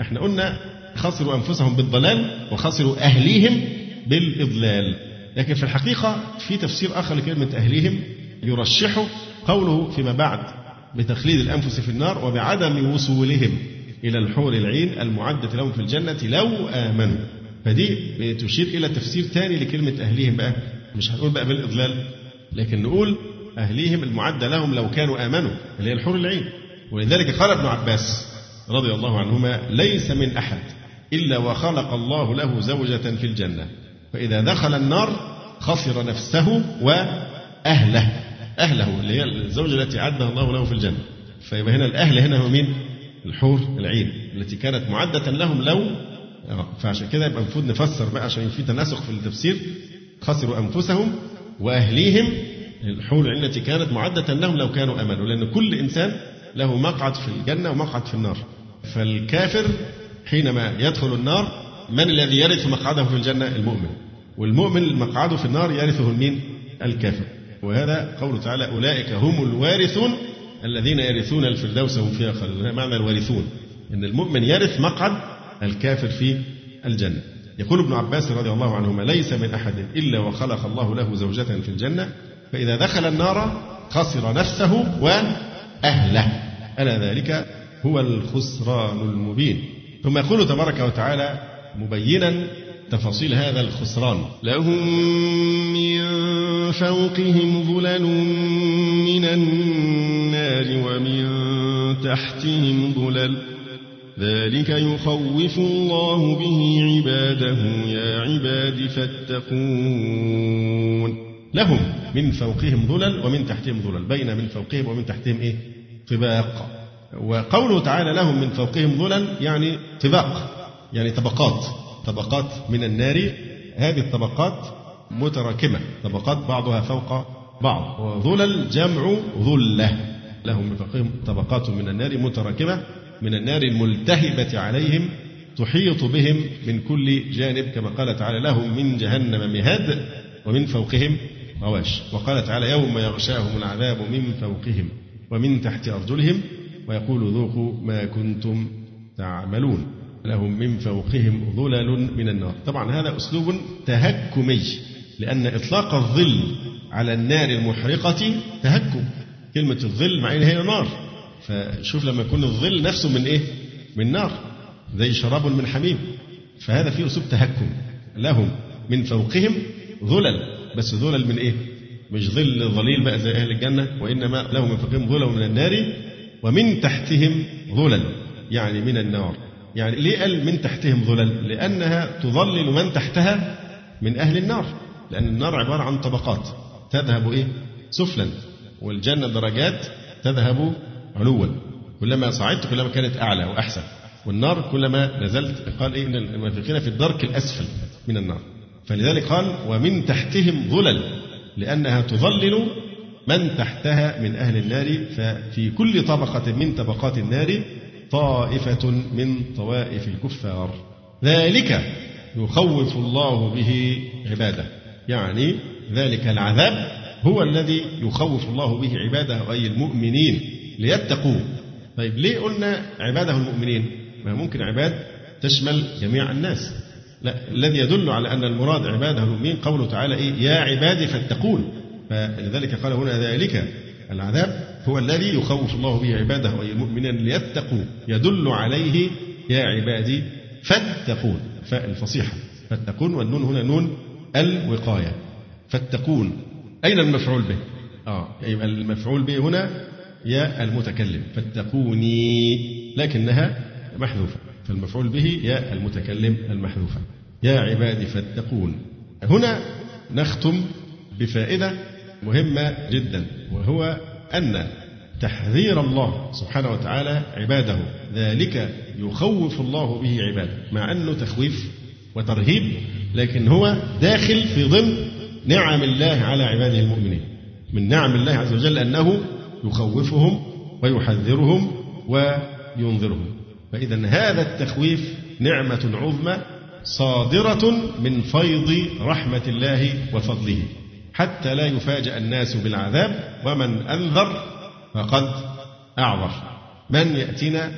إحنا قلنا خسروا أنفسهم بالضلال وخسروا أهليهم بالإضلال. لكن في الحقيقة في تفسير آخر لكلمة أهليهم يرشحه قوله فيما بعد بتخليد الأنفس في النار وبعدم وصولهم إلى الحور العين المعدة لهم في الجنة لو آمنوا. فدي بتشير إلى تفسير ثاني لكلمة أهليهم بقى. مش هنقول بقى بالإضلال لكن نقول أهليهم المعدة لهم لو كانوا آمنوا اللي هي الحور العين. ولذلك قال ابن عباس رضي الله عنهما ليس من أحد إلا وخلق الله له زوجة في الجنة فإذا دخل النار خسر نفسه وأهله أهله اللي هي الزوجة التي عدها الله له في الجنة. فيبقى هنا الأهل هنا هو مين؟ الحور العين التي كانت معدة لهم لو فعشان كده يبقى المفروض نفسر بقى عشان في تناسق في التفسير. خسروا أنفسهم وأهليهم الحور العين التي كانت معدة لهم لو كانوا آمنوا لأن كل إنسان له مقعد في الجنة ومقعد في النار. فالكافر حينما يدخل النار من الذي يرث مقعده في الجنة؟ المؤمن. والمؤمن مقعده في النار يرثه المين الكافر. وهذا قوله تعالى أولئك هم الوارثون الذين يرثون الفردوس هم فيها خالدون. معنى الوارثون. أن المؤمن يرث مقعد الكافر في الجنة. يقول ابن عباس رضي الله عنهما ليس من أحد إلا وخلق الله له زوجة في الجنة فإذا دخل النار خسر نفسه وأهله. ألا ذلك هو الخسران المبين. ثم يقول تبارك وتعالى مبينا تفاصيل هذا الخسران. لهم من فوقهم ظلل من النار ومن تحتهم ظلل. ذلك يخوف الله به عباده. يا عباد فاتقون. لهم من فوقهم ظلل ومن تحتهم ظلل. بين من فوقهم ومن تحتهم إيه؟ طباق. وقوله تعالى لهم من فوقهم ظلل يعني طباق يعني طبقات. طبقات من النار. هذه الطبقات متراكمة. طبقات بعضها فوق بعض. وظلل جمع ظلة. لهم من فوقهم طبقات من النار متراكمة من النار الملتهبة عليهم تحيط بهم من كل جانب. كما قال تعالى لهم من جهنم مهاد ومن فوقهم غواش وقال تعالى يوم يغشاهم العذاب من فوقهم ومن تحت أرجلهم ويقول ذوقوا ما كنتم تعملون. لهم من فوقهم ظلل من النار. طبعا هذا أسلوب تهكمي لأن إطلاق الظل على النار المحرقة تهكم. كلمة الظل مع هي نار. فشوف لما يكون الظل نفسه من إيه؟ من نار. زي شراب من حميم. فهذا فيه أسلوب تهكم. لهم من فوقهم ظلل. بس ظلل من إيه؟ مش ظل ظليل بقى زي أهل الجنة وإنما لهم من فوقهم ظلل من النار ومن تحتهم ظلل يعني من النار. يعني ليه قال من تحتهم ظلل؟ لأنها تظلل من تحتها من أهل النار. لأن النار عبارة عن طبقات تذهب إيه؟ سفلا والجنة درجات تذهب علوا. كلما صعدت كلما كانت أعلى وأحسن. والنار كلما نزلت قال إيه؟ إن المنافقين في الدرك الأسفل من النار. فلذلك قال ومن تحتهم ظلل لأنها تظلل من تحتها من أهل النار ففي كل طبقة من طبقات النار طائفة من طوائف الكفار. ذلك يخوف الله به عباده. يعني ذلك العذاب هو الذي يخوف الله به عباده أي المؤمنين ليتقوه طيب ليه قلنا عباده المؤمنين؟ ما ممكن عباد تشمل جميع الناس. لا الذي يدل على أن المراد عباده المؤمنين قوله تعالى إيه؟ يا عبادي فاتقون. فلذلك قال هنا ذلك العذاب هو الذي يخوف الله به عباده أي المؤمنين ليتقوا. يدل عليه يا عبادي فاتقون. فاء الفصيحة. فاتقون والنون هنا نون الوقاية. فاتقون. أين المفعول به؟ آه يبقى المفعول به هنا يا المتكلم. فاتقوني. لكنها محذوفة. فالمفعول به يا المتكلم المحذوفة. يا عبادي فاتقون. هنا نختم بفائدة مهمة جدا وهو أن تحذير الله سبحانه وتعالى عباده. ذلك يخوف الله به عباده مع أنه تخويف وترهيب لكن هو داخل في ضمن نعم الله على عباده المؤمنين. من نعم الله عز وجل أنه يخوفهم ويحذرهم وينذرهم. فإذا هذا التخويف نعمة عظمى صادرة من فيض رحمة الله وفضله. حتى لا يفاجأ الناس بالعذاب ومن أنذر فقد أعذر من يأتينا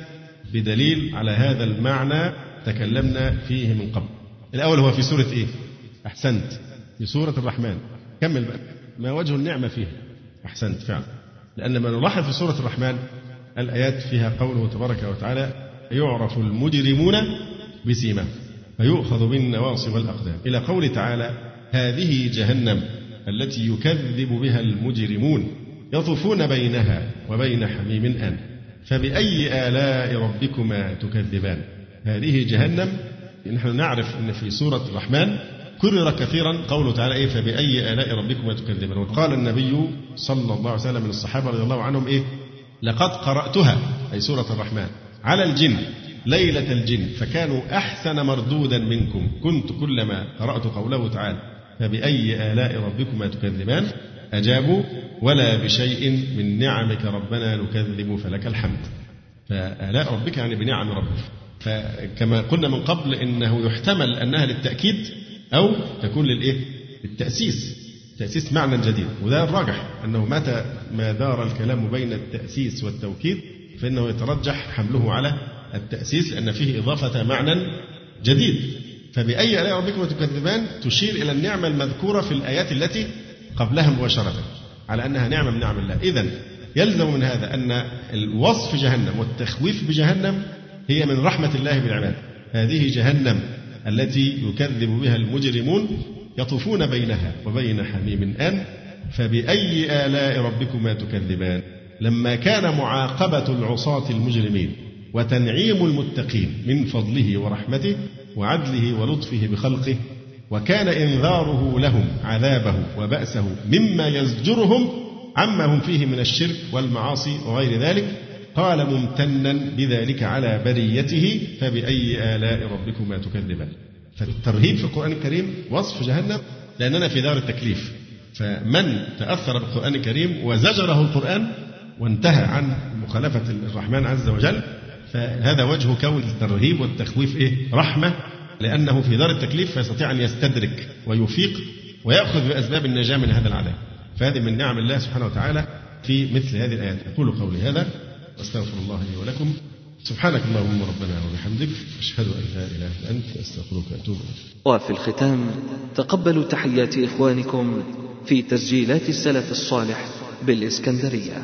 بدليل على هذا المعنى تكلمنا فيه من قبل. الأول هو في سورة إيه؟ أحسنت. في سورة الرحمن. كمل بقى. ما وجه النعمة فيه أحسنت فعلا. لأن ما نلاحظ في سورة الرحمن الآيات فيها قوله تبارك وتعالى يعرف المجرمون بسيماهم فيؤخذ بالنواصي والأقدام. إلى قول تعالى هذه جهنم التي يكذب بها المجرمون يطوفون بينها وبين حميم آن. فبأي آلاء ربكما تكذبان؟ هذه جهنم نحن نعرف أن في سورة الرحمن كرر كثيرا قوله تعالى إيه فبأي آلاء ربكما تكذبان؟ وقال النبي صلى الله عليه وسلم من الصحابة رضي الله عنهم إيه؟ لقد قرأتها أي سورة الرحمن. على الجن ليلة الجن فكانوا أحسن مردودا منكم. كنت كلما قرأت قوله تعالى فبأي آلاء ربكما تكذبان؟ أجابوا ولا بشيء من نعمك ربنا نكذب فلك الحمد. فآلاء ربك يعني بنعم ربك. فكما قلنا من قبل إنه يحتمل أنها للتأكيد أو تكون للإيه؟ للتأسيس. تأسيس معنى جديد. وده الراجح أنه متى ما دار الكلام بين التأسيس والتوكيد فإنه يترجح حمله على التأسيس لأن فيه إضافة معنى جديد. فبأي آلاء ربكم تكذبان تشير إلى النعمة المذكورة في الآيات التي قبلها مباشرة على أنها نعمة من نعم الله. إذا يلزم من هذا أن الوصف جهنم والتخويف بجهنم هي من رحمة الله بالعباد. هذه جهنم التي يكذب بها المجرمون يطوفون بينها وبين حميم آن. فبأي آلاء ربكما تكذبان؟ لما كان معاقبة العصاة المجرمين وتنعيم المتقين من فضله ورحمته وعدله ولطفه بخلقه وكان إنذاره لهم عذابه وبأسه مما يزجرهم عما هم فيه من الشرك والمعاصي وغير ذلك قال ممتنا بذلك على بريته فبأي آلاء ربكما تكذبان؟ فالترهيب في القرآن الكريم وصف جهنم لأننا في دار التكليف. فمن تأثر بالقرآن الكريم وزجره القرآن وانتهى عن مخالفة الرحمن عز وجل فهذا وجه كون الترهيب والتخويف إيه؟ رحمة لأنه في دار التكليف فيستطيع أن يستدرك ويفيق ويأخذ بأسباب النجاة من هذا العذاب. فهذه من نعم الله سبحانه وتعالى في مثل هذه الآيات. أقول قولي هذا وأستغفر الله لي ولكم. سبحانك اللهم ربنا وبحمدك أشهد أن لا إله إلا أنت أستغفرك وأتوب إليك. وفي الختام تقبلوا تحيات إخوانكم في تسجيلات السلف الصالح بالإسكندرية.